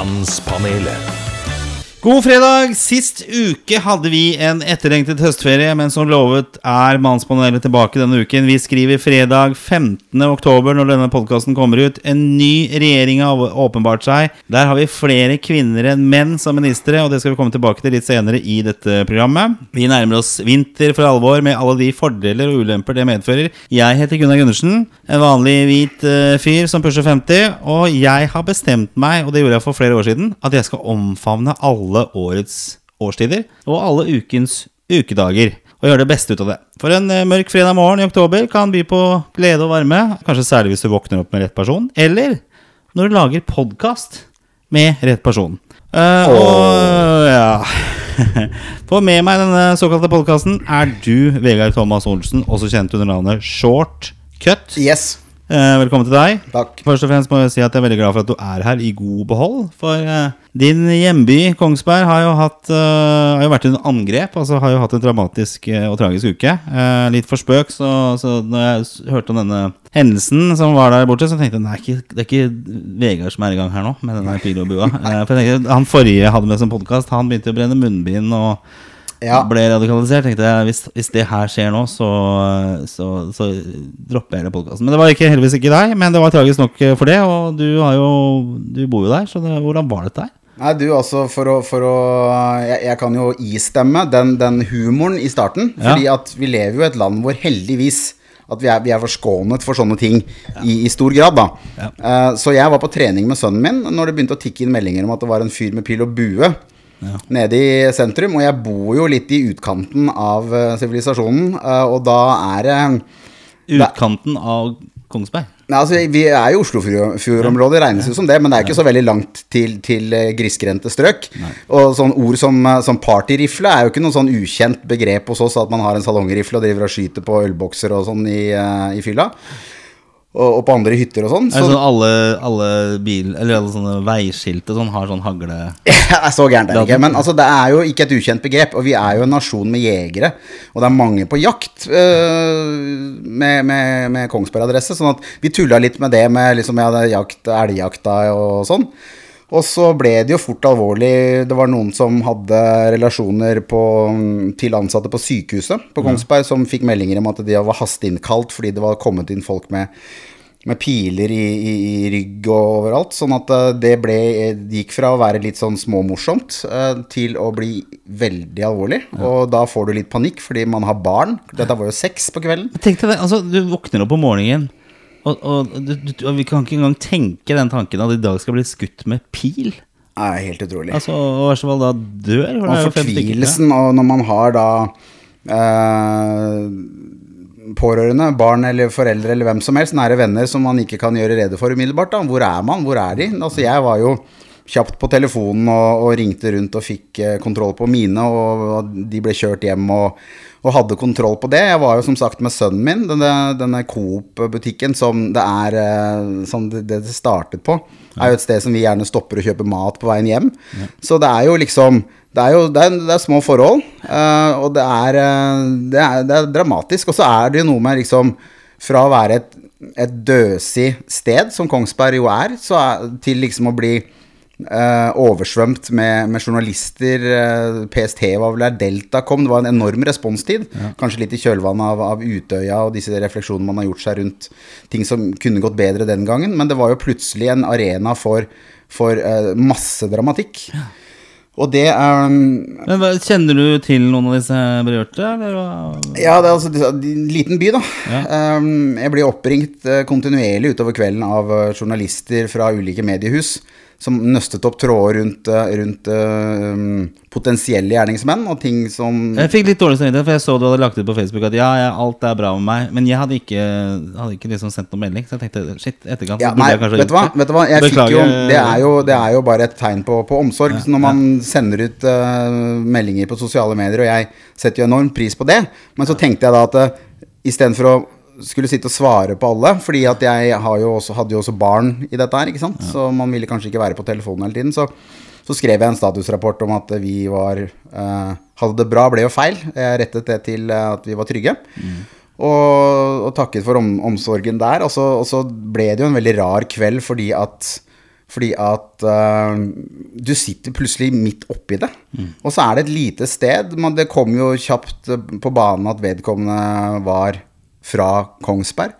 Mannspanelet. God fredag! Sist uke hadde vi en etterlengtet høstferie, men som lovet er Mannspanelet tilbake denne uken. Vi skriver fredag 15. oktober når denne podkasten kommer ut. En ny regjering har åpenbart seg. Der har vi flere kvinner enn menn som ministre, og det skal vi komme tilbake til litt senere i dette programmet. Vi nærmer oss vinter for alvor med alle de fordeler og ulemper det medfører. Jeg heter Gunnar Gundersen, en vanlig hvit eh, fyr som pusher 50, og jeg har bestemt meg, og det gjorde jeg for flere år siden, at jeg skal omfavne alle årets årstider og alle ukens ukedager. Og gjøre det beste ut av det. For en eh, mørk fredag morgen i oktober kan by på glede og varme. Kanskje særlig hvis du våkner opp med rett person. Eller når du lager podkast med rett person. Eh, og ja For med meg i denne såkalte podkasten er du, Vegard Thomas Olsen, også kjent under navnet Short Cut. Yes. Eh, velkommen til deg. Takk. Først og fremst må jeg si at jeg er veldig glad for at du er her i god behold. For eh, din hjemby, Kongsberg, har jo, hatt, eh, har jo vært under angrep. Altså har jo hatt en dramatisk og tragisk uke. Litt for spøk, så, så når jeg hørte om denne hendelsen som var der borte, så tenkte jeg nei, det er ikke Vegard som er i gang her nå med denne pilobua. for jeg tenkte, Han forrige jeg hadde med som podkast, han begynte å brenne munnbind og Ja. ble radikalisert. Tenkte jeg, hvis, hvis det her skjer nå, så, så, så dropper jeg hele podkasten. Men det var ikke, heldigvis ikke deg, men det var tragisk nok for det. Og du, har jo, du bor jo der, så det, hvordan var dette her? Nei, du, altså, for å, for å jeg, jeg kan jo istemme den, den humoren i starten. Ja. Fordi at vi lever jo i et land hvor heldigvis at vi er, vi er forskånet for sånne ting i, i stor grad, da. Ja. Uh, så jeg var på trening med sønnen min når det begynte å tikke inn meldinger om at det var en fyr med pil og bue nede i sentrum. Og jeg bor jo litt i utkanten av eh, sivilisasjonen, eh, og da er det Utkanten av Kongsberg. Nei, altså, vi er jo Oslofjordområdet, regnes jo som det, men det er ikke så veldig langt til, til eh, grisgrendte strøk. Og sånn ord som, som partyrifle er jo ikke noe sånn ukjent begrep hos oss, at man har en salongrifle og driver og skyter på ølbokser og sånn i, i fylla. Og, på andre hytter og sånn. Så sånn alle, alle bil, eller alle sånne veiskilt og sånn har sånn hagle så gærent er det ikke. Men altså, det er jo ikke et ukjent begrep, og vi er jo en nasjon med jegere. Og det er mange på jakt øh, med, med, med Kongsberg-adresse, sånn at vi tulla litt med det med liksom, ja, jakt, elgjakta og sånn. Og så ble det jo fort alvorlig. Det var noen som hadde relasjoner på, til ansatte på sykehuset på Kongsberg, som fikk meldinger om at de var hasteinnkalt fordi det var kommet inn folk med med piler i, i, i rygg og overalt. Sånn at eh, det ble, det gikk fra å være litt sånn småmorsomt eh, til å bli veldig alvorlig. Og da får du litt panikk fordi man har barn. Dette var jo seks på kvelden. Tenk deg det, altså Du våkner opp om morgenen, og, og, du, du, og vi kan ikke engang tenke den tanken at i dag skal bli skutt med pil. Er helt utrolig. Altså, Og i verste fall da dør. Og fortvilelsen, og når man har da eh, pårørende, barn eller foreldre eller hvem som helst, nære venner som man ikke kan gjøre rede for umiddelbart. da. Hvor er man? Hvor er de? Altså, jeg var jo kjapt på telefonen og, og ringte rundt og fikk eh, kontroll på mine, og, og de ble kjørt hjem og, og hadde kontroll på det. Jeg var jo som sagt med sønnen min, denne, denne Coop-butikken som det er eh, som det, det startet på, er jo et sted som vi gjerne stopper og kjøper mat på veien hjem. Så det er jo liksom det er jo det er, det er små forhold, eh, og det er, det, er, er dramatisk. Og så er det jo noe med liksom Fra å være et, et døsig sted, som Kongsberg jo er, så er til liksom å bli eh, oversvømt med, med journalister. eh, PST var vel der, Delta kom. Det var en enorm responstid. Kanskje litt i kjølvannet av, av Utøya og disse refleksjonene man har gjort seg rundt ting som kunne gått bedre den gangen. Men det var jo plutselig en arena for, for eh, masse dramatikk. Og det er Men hva- Kjenner du til noen av disse berørte? Eller? Ja, det er altså en liten by, da. Ja. Um, jeg blir oppringt kontinuerlig utover kvelden av journalister fra ulike mediehus som nøstet opp tråder rundt, eh, rundt eh, um, potensielle gjerningsmenn og ting som Jeg fikk litt dårlig samvittighet, for jeg så du hadde lagt ut på Facebook at ja, ja, alt er bra med meg. Men jeg hadde ikke, hadde ikke liksom sendt noen melding. Så jeg tenkte shit, etterkant ja, nei, vet du hva? Vet du hva? Jeg fikk jo, det, er jo, det er jo bare et tegn på, på omsorg. Så når man sender ut uh, meldinger på sosiale medier, og jeg setter jo enormt pris på det, men så tenkte jeg da at uh, istedenfor å skulle sitte og svare på alle, fordi at jeg har jo også, hadde jo også barn i dette her, ikke sant? så man ville kanskje ikke være på telefonen hele tiden. Så, så skrev jeg en statusrapport om at vi var eh, Hadde det bra, ble jo feil. Jeg rettet det til eh, at vi var trygge. Og, og takket for om, omsorgen der. Og så, og så ble det jo en veldig rar kveld fordi at Fordi at uh, du sitter plutselig midt oppi det. Og så er det et lite sted. Men det kom jo kjapt på banen at vedkommende var fra Kongsberg.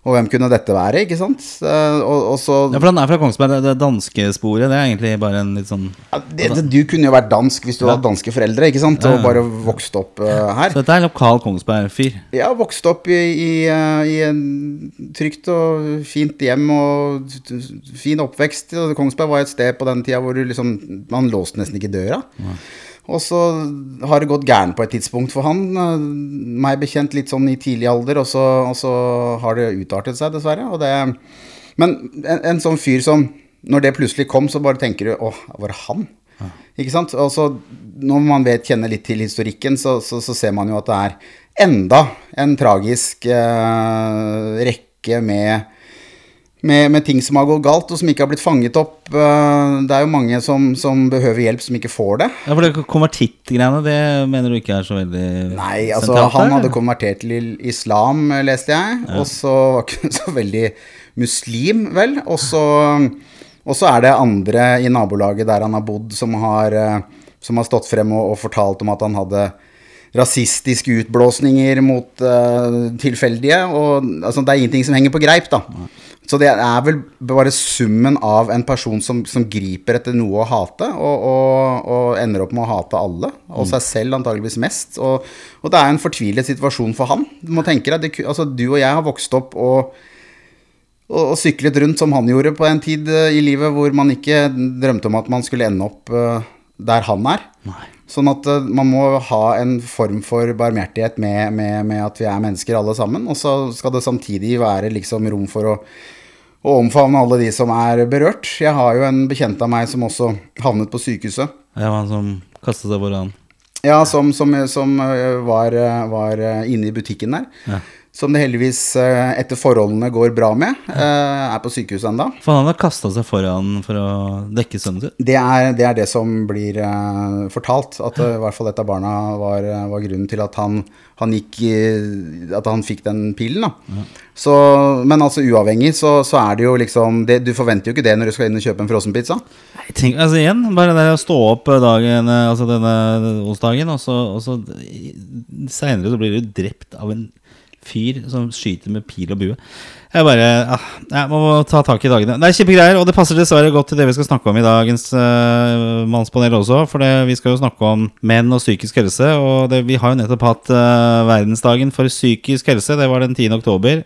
Og hvem kunne dette være, ikke sant? Eh, og, og så Ja, for han er fra Kongsberg. Det- Det danske sporet, det er egentlig bare en litt sånn ja, det, det, Du kunne jo vært dansk hvis du hadde danske foreldre, ikke sant? Og bare vokst opp uh, her. Så dette er lokal Kongsberg-fyr. Ja, vokst opp i, i, eh, i en trygt og fint hjem og fin oppvekst. Kongsberg var et sted på den tida hvor du liksom, man låste nesten ikke døra. Og så har det gått gærent på et tidspunkt for han. eh, Meg bekjent litt sånn i tidlig alder, og så, og så har det utartet seg, dessverre. Og det, men en, en sånn fyr som Når det plutselig kom, så bare tenker du åh, var det han? Ikke sant? Og så når man vet, kjenner litt til historikken, så, så, så ser man jo at det er enda en tragisk eh, rekke med, med, med ting som har gått galt, og som ikke har blitt fanget opp. Eh, det er jo mange som, som behøver hjelp, som ikke får det. Ja, for det konvertittgreiene, det mener du ikke er så veldig Nei, altså sentralt han hadde konvertert til islam, eh, leste jeg. Og så var ikke så veldig muslim, vel. Og så, er det andre i nabolaget der han har bodd, som har, eh, som har stått frem og, og fortalt om at han hadde rasistiske utblåsninger mot uh, tilfeldige. Og altså, det er ingenting som henger på greip, da. Så det er vel bare summen av en person som, som griper etter noe å hate, og, og, og ender opp med å hate alle, og seg selv antageligvis mest. Og, og det er en fortvilet situasjon for han. Du må tenke deg, det, altså, du og jeg har vokst opp og, og, syklet rundt som han gjorde på en tid eh, i livet hvor man ikke drømte om at man skulle ende opp eh, der han er. Sånn at eh, man må ha en form for barmhjertighet med, med, med at vi er mennesker alle sammen. Og så skal det samtidig være liksom rom for å, å omfavne alle de som er berørt. Jeg har jo en bekjent av meg som også havnet på sykehuset. Ja, han som kastet seg foran. Ja, som, som, som eh, var, eh, var eh, inne i butikken der. Ja. Som det heldigvis eh, etter forholdene går bra med. Ja. Er på sykehuset ennå. For han har kasta seg foran for å dekke sønnen sin. Det er, det er det som blir eh, fortalt. At eh, i hvert fall et av barna var, eh, var grunnen til at han, han gikk At han fikk den pilen. Da. Så, men altså uavhengig så, så er det jo liksom det, Du forventer jo ikke det når du skal inn og kjøpe en frossenpizza. Jeg tenker, altså igjen, bare det å stå opp dagen, eh, altså denne onsdagen, og så, og så seinere så blir du drept av en fyr som skyter med pil og bue. Jeg bare ah, Jeg må ta tak i dagene. Det er kjempegreier, og det passer dessverre godt til det vi skal snakke om i dagens uh, mannspanel også. For det, vi skal jo snakke om menn og psykisk helse. Og det, vi har jo nettopp hatt uh, verdensdagen for psykisk helse. Det var den 10. oktober.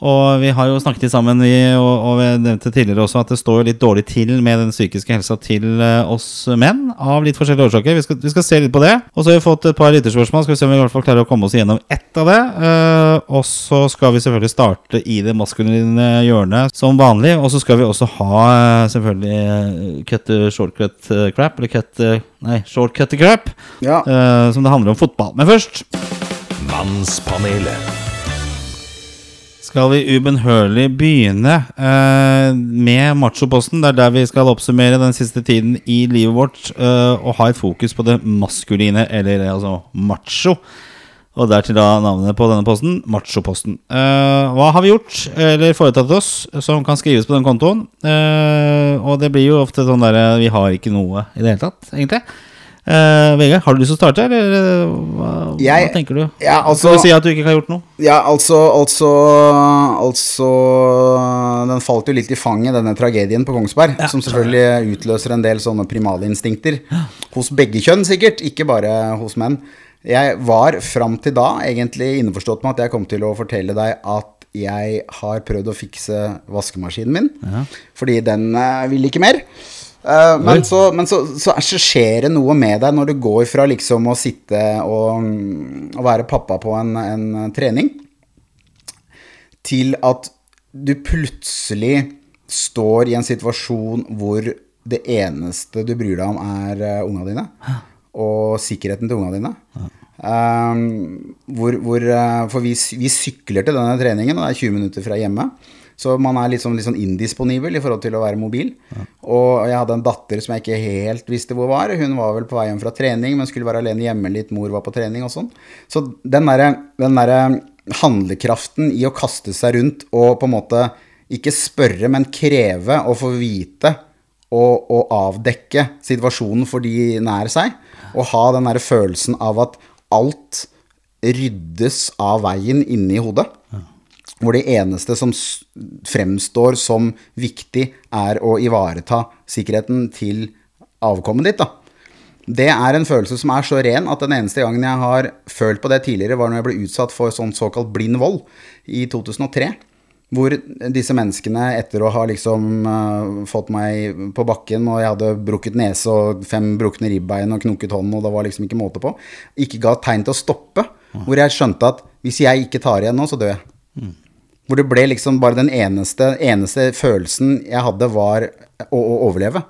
Og vi har jo snakket sammen, vi, og, og vi nevnte tidligere også at det står litt dårlig til med den psykiske helsa til eh, oss menn, av litt forskjellige årsaker. Vi skal, vi skal se litt på det. Og så har vi fått et par lytterspørsmål. Skal vi se om vi i hvert fall klarer å komme oss gjennom ett av det. Uh, og så skal vi selvfølgelig starte i det maskuline hjørnet som vanlig. Og så skal vi også ha eh, selvfølgelig cut the shortcut crap, eller cut Nei, shortcut the crap, Ja. Uh, som det handler om fotball. Men først Mannspanelet. Skal vi ubønnhørlig begynne eh, med machoposten. Det er der vi skal oppsummere den siste tiden i livet vårt eh, og ha et fokus på det maskuline, eller altså macho. Og dertil da navnet på denne posten, machoposten. Eh, hva har vi gjort eller foretatt oss som kan skrives på den kontoen? Eh, og det blir jo ofte sånn derre Vi har ikke noe i det hele tatt, egentlig. Eh, Vegard, har du lyst til å starte, eller eh, hva, Jeg- hva tenker du? Ja, altså Skal du si at du ikke har gjort noe? Ja, altså, altså Altså Den falt jo litt i fanget, denne tragedien på Kongsberg. Som selvfølgelig utløser en del sånne primalinstinkter. Hos begge kjønn, sikkert. Ikke bare hos menn. Jeg var fram til da egentlig innforstått med at jeg kom til å fortelle deg at jeg har prøvd å fikse vaskemaskinen min. Fordi den uh, vil ikke mer. Eh, men så, men så, så, skjer det noe med deg når du går fra liksom å sitte og, mm, og være pappa på en, en trening, til at du plutselig står i en situasjon hvor det eneste du bryr deg om, er uh, unga dine. Og sikkerheten til unga dine. Um, hvor, hvor, eh, for vi, vi sykler til denne treningen, og det er 20 minutter fra hjemme. Så man er litt sånn, litt sånn indisponibel i forhold til å være mobil. Og jeg hadde en datter som jeg ikke helt visste hvor var. Hun var vel på vei hjem fra trening, men skulle være alene hjemme litt. Mor var på trening og sånn. Så den derre derre handlekraften i å kaste seg rundt og på en måte ikke spørre, men kreve å få vite og, og avdekke situasjonen for de nær seg. Og ha den der følelsen av at alt ryddes av veien inni hodet. Hvor det eneste som fremstår som viktig, er å ivareta sikkerheten til avkommet ditt. da. Det er en følelse som er så ren at den eneste gangen jeg har følt på det tidligere, var når jeg ble utsatt for sånn såkalt blind vold i 2003. Hvor disse menneskene, etter å ha liksom uh, fått meg på bakken, og jeg hadde brukket nese og fem brukne ribbein og knukket hånden, og det var liksom ikke måte på, ikke ga tegn til å stoppe. Hvor jeg skjønte at hvis jeg ikke tar igjen nå, så dør jeg. Hvor det ble liksom bare den eneste, eneste følelsen jeg hadde, var å, å overleve.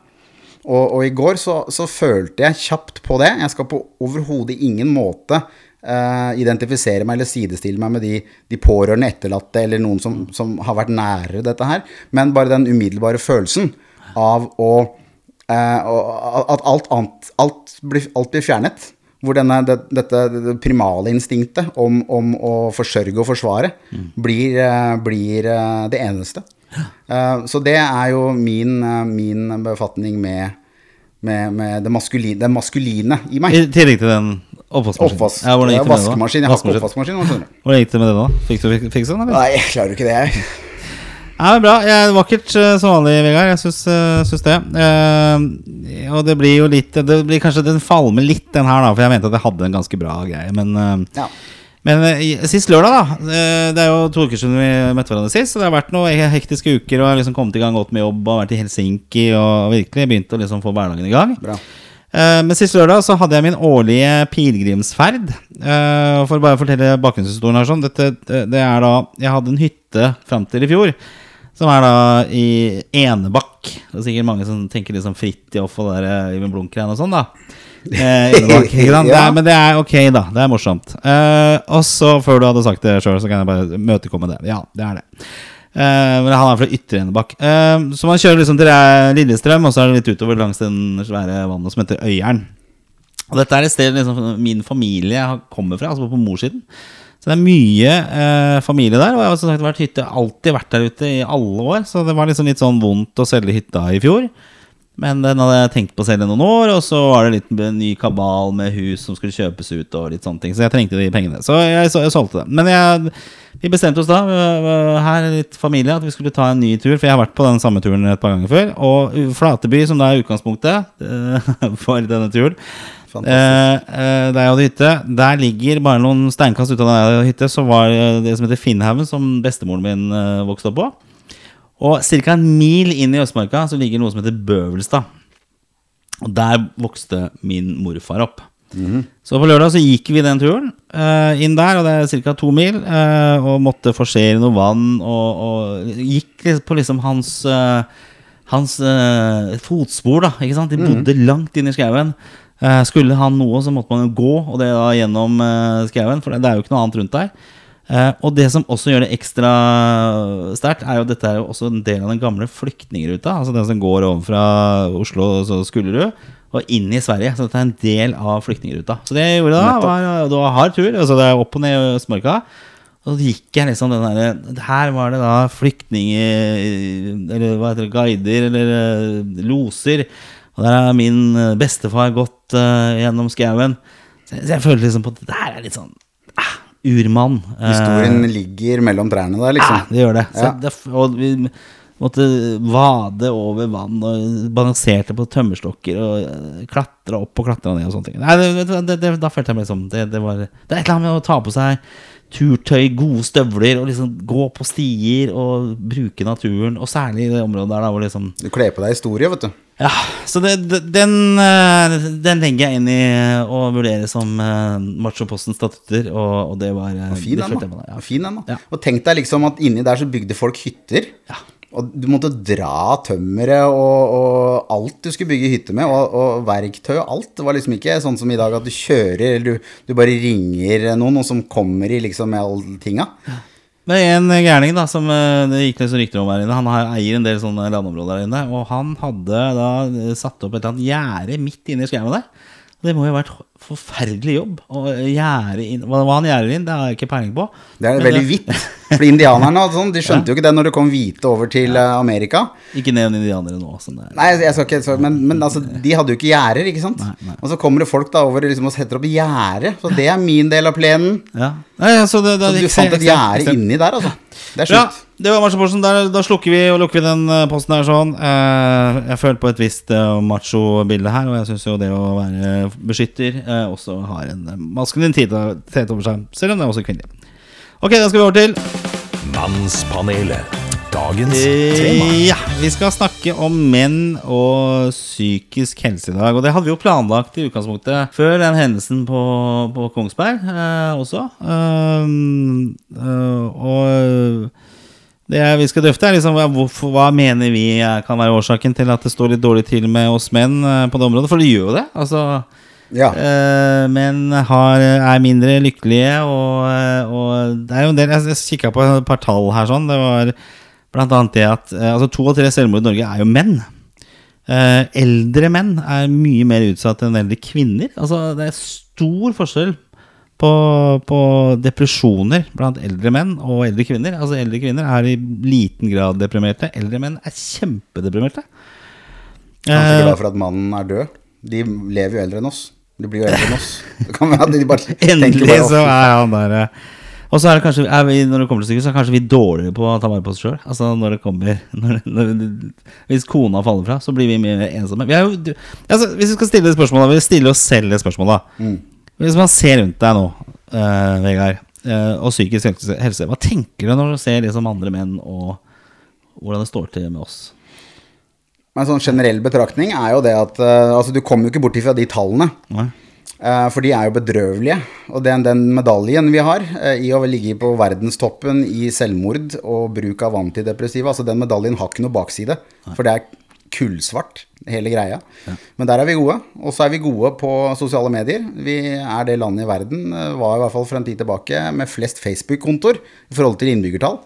Og, og i går så, så følte jeg kjapt på det. Jeg skal på overhodet ingen måte uh, identifisere meg eller sidestille meg med de, de pårørende etterlatte eller noen som, som har vært nære dette her. Men bare den umiddelbare følelsen av å uh, At alt annet alt blir, alt blir fjernet. Hvor denne, det, dette det primale instinktet om, om å forsørge og forsvare blir, eh, blir eh, det eneste. Eh, Så det er jo min, min befatning med, med, med det, maskuline, det maskuline i meg. I tillegg til den oppvaskmaskinen. Oppvask. Ja, hvordan gikk det med det da? vaskemaskin. Jeg har ikke oppvaskmaskin. Hvordan gikk det med det da? Fikk du fiksa den, eller? Nei, jeg klarer jo ikke det, jeg. Nei, men Bra. Vakkert eh, som vanlig, Vegard. Jeg syns, eh, det. Eh, og det blir jo litt Det blir kanskje Den falmer litt, den her, da. For jeg mente at jeg hadde en ganske bra greie. Men, Ja. men sist lørdag, da. det er jo to uker siden vi møtte hverandre sist. Så det har vært noen hektiske uker, og jeg har liksom kommet i gang godt med jobb og vært i Helsinki og virkelig begynt å liksom få hverdagen i gang. Bra. Men sist lørdag så hadde jeg min årlige pilegrimsferd. For å bare fortelle bakgrunnshistorien her sånn. Dette, det er da Jeg hadde en hytte fram til i fjor. Som er da i Enebakk. Det er sikkert mange som tenker liksom Fridtjof og der Iben Blunk-greiene og sånn, da. Eh, Enebakk, ikke sant? Ja. men det er ok, da. Det er morsomt. Eh, og så, før du hadde sagt det sjøl, så kan jeg bare imøtekomme det. Ja, det er det. Eh, men han er fra Ytre Enebakk. Eh, så man kjører liksom til eh, Lillestrøm, og så er det litt utover langs den svære vannet som heter Øyeren. Og dette er et sted liksom, min familie kommer fra, altså på morssiden. Så det er mye eh, familie der. Og jeg har sagt vært hytte, alltid vært der ute i alle år. Så det var liksom litt sånn vondt å selge hytta i fjor. Men den hadde jeg tenkt på å selge noen år, og så var det litt ny kabal med hus som skulle kjøpes ut. og litt sånne ting Så jeg trengte de pengene. Så jeg, så, jeg solgte det. Men jeg, vi bestemte oss da, øh, her litt familie, at vi skulle ta en ny tur. For jeg har vært på den samme turen et par ganger før. Og Flateby, som da er utgangspunktet øh, for denne turen Fantastisk. Eh, eh, der jeg hadde hytte, der ligger bare noen steinkast ut av der jeg hadde hytte, så var det som heter Finnhaugen, som bestemoren min eh, vokste opp på. Og ca. en mil inn i Østmarka så ligger noe som heter Bøvelstad. Og der vokste min morfar opp. Så på lørdag så gikk vi den turen eh, inn der, og det er ca. to mil. eh, og måtte forsere noe vann, og, og gikk på liksom hans eh, Hans uh, fotspor, da. Ikke sant? De bodde langt inn i skauen. Eh, skulle han noe, så måtte man jo gå, og det da gjennom uh, skauen. For det, det er jo ikke noe annet rundt der. Eh, og det som også gjør det ekstra sterkt, er jo at dette er jo også en del av den gamle flyktningruta. Altså den som går over fra Oslo og Skullerud og inn i Sverige. Så dette er en del av flyktningruta. Så det jeg gjorde da, var, det var hard tur. Altså det er opp og ned i Østmarka. Og så gikk jeg liksom den derre Her var det da flyktninger Eller hva heter det, guider eller loser. Og der har min eh, bestefar gått uh, gjennom skauen. Så, så jeg følte liksom på at det her er litt sånn ah, urmann. Historien Historien ligger mellom trærne der, liksom. ja, det gjør det. Så Ja. det og vi måtte vade over vann og balanserte på tømmerstokker og klatra opp og klatra ned og sånne ting. Nei, det, det, da følte jeg meg liksom det, det, var, det er et eller annet med å ta på seg turtøy, gode støvler og liksom gå på stier og bruke naturen. Og særlig i det området der da hvor liksom Du kler på deg historie, vet du. Ja, så det, den, eh, den legger jeg inn i å vurdere som uh, Machopostens statutter, og, og det var og Fin den, da. ja. Fin den, da. Ja. Og tenk deg liksom at inni der så bygde folk hytter. Ja. Og du måtte dra tømmeret og, og alt du skulle bygge hytte med, og, og verktøy og alt. Det var liksom ikke sånn som i dag at du kjører, eller du, du bare ringer noen, og som kommer i liksom med alle tinga. Det er en gærning da som eh, det gikk så rykter om her inne. Han eier en del sånne landområder der inne. Og han hadde da eh, satt opp et eller annet gjerde midt inne i skauen der. Det må jo ha vært forferdelig jobb å gjære inn Hva han gjærer inn, det har jeg ikke peiling på. Det er veldig hvitt. For indianerne og sånn, de skjønte jo ikke det når det kom hvite over til eh, Amerika. Ikke nevn indianere nå. Sånn. Nei, jeg skal ikke, så, men, men altså, de hadde jo ikke gjerder, ikke sant? Nei, nei. Og så kommer det folk da over liksom, og setter opp gjerde, så det er min del av plenen. Ja. Nei, altså, det, det, Så du fant et gjerde inni der, altså. Det er Ja, slutt. Det var machoposten. Da slukker vi og lukker vi den eh, posten her sånn. Eh, jeg følte på et visst uh, macho-bilde her, og jeg syns jo det å være beskytter eh, også har en maskulin tete over seg, selv om det er også kvinnelig. Ok, da skal vi over til Mannspanelet. Dagens tema. Eh, Ja, vi skal snakke om menn og psykisk helse i dag. Og det hadde vi jo planlagt i utgangspunktet før den hendelsen på, på Kongsberg eh, også. Um, eh, og det vi skal drøfte, er liksom hvorfor, hva mener vi kan være årsaken til at det står litt dårlig til med oss menn eh, på det området. For det gjør jo det. Altså Ja. øh, menn har, er mindre lykkelige, og, eh, og det er jo en del Jeg, jeg kikka på et par tall her, sånn. Det var blant annet det at eh, altså to av tre selvmord i Norge er jo menn. Eh, eldre menn er mye mer utsatt enn eldre kvinner. Altså Det er stor forskjell på, på depresjoner blant eldre menn og eldre kvinner. Altså Eldre kvinner er i liten grad deprimerte. Eldre menn er kjempedeprimerte. Kanskje Eh, glad for at mannen er død. De lever jo eldre enn oss. De blir jo eldre enn oss. Kan være de bare Endelig bare så er han der eh. Og så er det kanskje er vi, Når det kommer til stykket, så er kanskje vi dårligere på å ta vare på oss sjøl. Altså når det kommer når, når, Hvis kona faller fra, så blir vi mer ensomme. Vi er jo, altså, hvis vi skal stille spørsmål, spørsmålet, vi stiller oss selv det spørsmålet. Mm. Hvis man ser rundt deg nå, uh, Vegard, uh, og psykisk helse, hva tenker du når du ser liksom andre menn og hvordan det står til med oss? En sånn generell betraktning er jo det at uh, altså, du kommer jo ikke bort ifra de tallene. Nei? For de er jo bedrøvelige. Og den, den medaljen vi har i å ligge på verdenstoppen i selvmord og bruk av antidepressiva, altså den medaljen har ikke noe bakside. For det er kullsvart, hele greia. Men der er vi gode. Og så er vi gode på sosiale medier. Vi er det landet i verden, eh, var i hvert fall for en tid tilbake, med flest Facebook-kontoer i forhold til innbyggertall.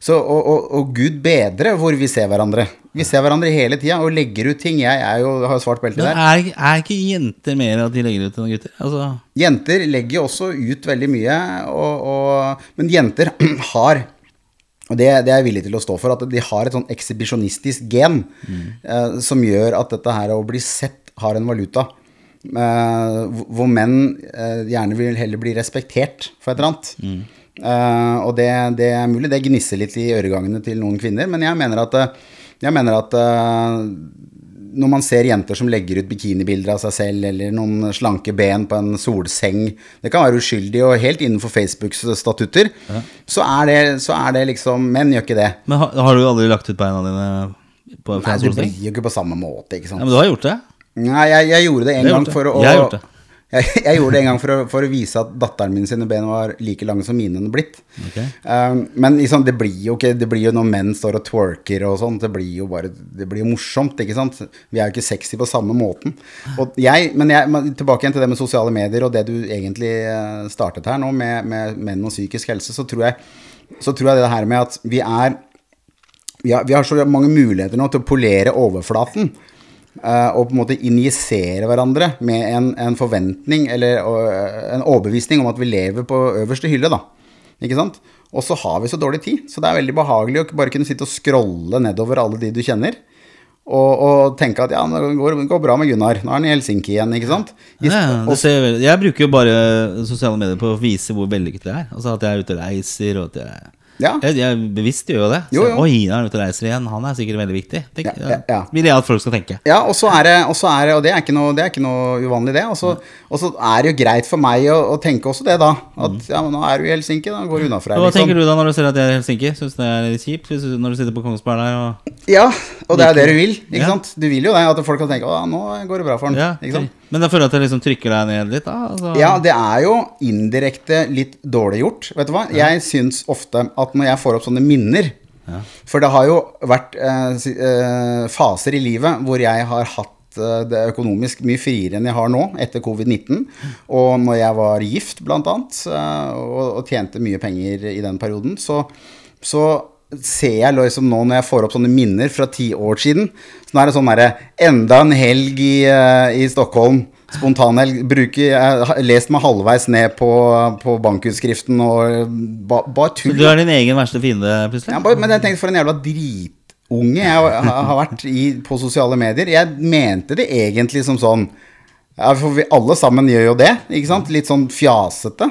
Så, og, og, og gud bedre hvor vi ser hverandre. Vi ser hverandre hele tida og legger ut ting. Jeg er jo, har jo svart belte der. er, er ikke jenter mer at de legger ut enn gutter? Altså, Jenter legger jo også ut veldig mye, og, og, men jenter har og det, det er jeg villig til å stå for, at de har et sånn ekshibisjonistisk gen eh, som gjør at dette her å bli sett har en valuta. Eh, hvor- menn eh, gjerne vil heller bli respektert for et eller annet. Eh, og det, det er mulig det gnisser litt i øregangene til noen kvinner, men jeg mener at, eh, jeg mener at eh, når man ser jenter som legger ut bikinibilder av seg selv, eller noen slanke ben på en solseng Det kan være uskyldig og helt innenfor Facebooks statutter. Så, er det, så er det liksom Menn gjør ikke det. men har, har du aldri lagt ut beina dine på Nei, fra en det blir jo ikke på samme måte, ikke Ja, men du har gjort det? Nei, jeg, jeg gjorde det en Jeg gang for å det. Jeg, jeg gjorde det en gang for å, for å vise at datteren min sine ben var like lange som mine hadde blitt. Okay. Um, men liksom, det blir jo ikke Det blir jo når menn står og twerker og sånn, det blir jo bare Det blir jo morsomt, ikke sant? Vi er jo ikke sexy på samme måten. Og jeg, men jeg, men tilbake igjen til det med sosiale medier og det du egentlig eh, startet her nå, med, med menn og psykisk helse, så tror jeg så tror jeg det her med at vi er vi har, vi har så mange muligheter nå til å polere overflaten. Eh, og på en måte injisere hverandre med en, en forventning eller eh, en overbevisning om at vi lever på øverste hylle. da. Ikke sant? Og så har vi så dårlig tid, så det er veldig behagelig å bare kunne sitte og scrolle nedover alle de du kjenner. Og, og tenke at ja, det går, går bra med Gunnar. Nå er han i Helsinki igjen, ikke sant? I- Ja, det ser, jeg bruker jo bare sosiale medier på å vise hvor vellykket jeg er. Altså At jeg er ute og reiser. Og at jeg, ja. jeg, jeg bevisst gjør jo det. Så, jo. Oi, han er ute og reiser igjen. Han er sikkert veldig viktig. Tenk, Ja, ja. Vil jeg at folk skal tenke. Ja, og så er det, og, så er det, og det, er ikke noe, det er ikke noe uvanlig, det. Og så, og så er det jo greit for meg å, å tenke også det, da. At ja, men nå er du i Helsinki, da går du unna for deg. Hva her, tenker liksom. du da når du ser at jeg er i Helsinki? Syns det er litt kjipt når du sitter på Kongsberg der og Ja, og det er det du vil, ikke sant. Du vil jo det, at folk kan tenke å, nå går det bra for han. ikke sant? Men jeg føler at jeg liksom trykker deg ned litt, da. Altså, Ja, det er jo indirekte litt dårlig gjort. Vet du hva? Jeg syns ofte at når jeg får opp sånne minner For det har jo vært eh, eh, faser i livet hvor jeg har hatt eh, det økonomisk mye friere enn jeg har nå, etter covid-19. Og når jeg var gift, blant annet, eh, og, og tjente mye penger i den perioden, så, så ser jeg liksom nå når jeg får opp sånne minner fra ti år siden Så nå er det sånn derre Enda en helg i, eh, i Stockholm. Spontanhelg. Bruker Jeg har lest meg halvveis ned på, på bankutskriften og ba, bare Så tull. du er din egen verste fiende, plutselig? Ja, bare, men jeg tenkte for en jævla dritunge jeg har har vært i, på sosiale medier. Jeg mente det egentlig som sånn ja, for vi alle sammen gjør jo det, ikke sant? Litt sånn fjasete.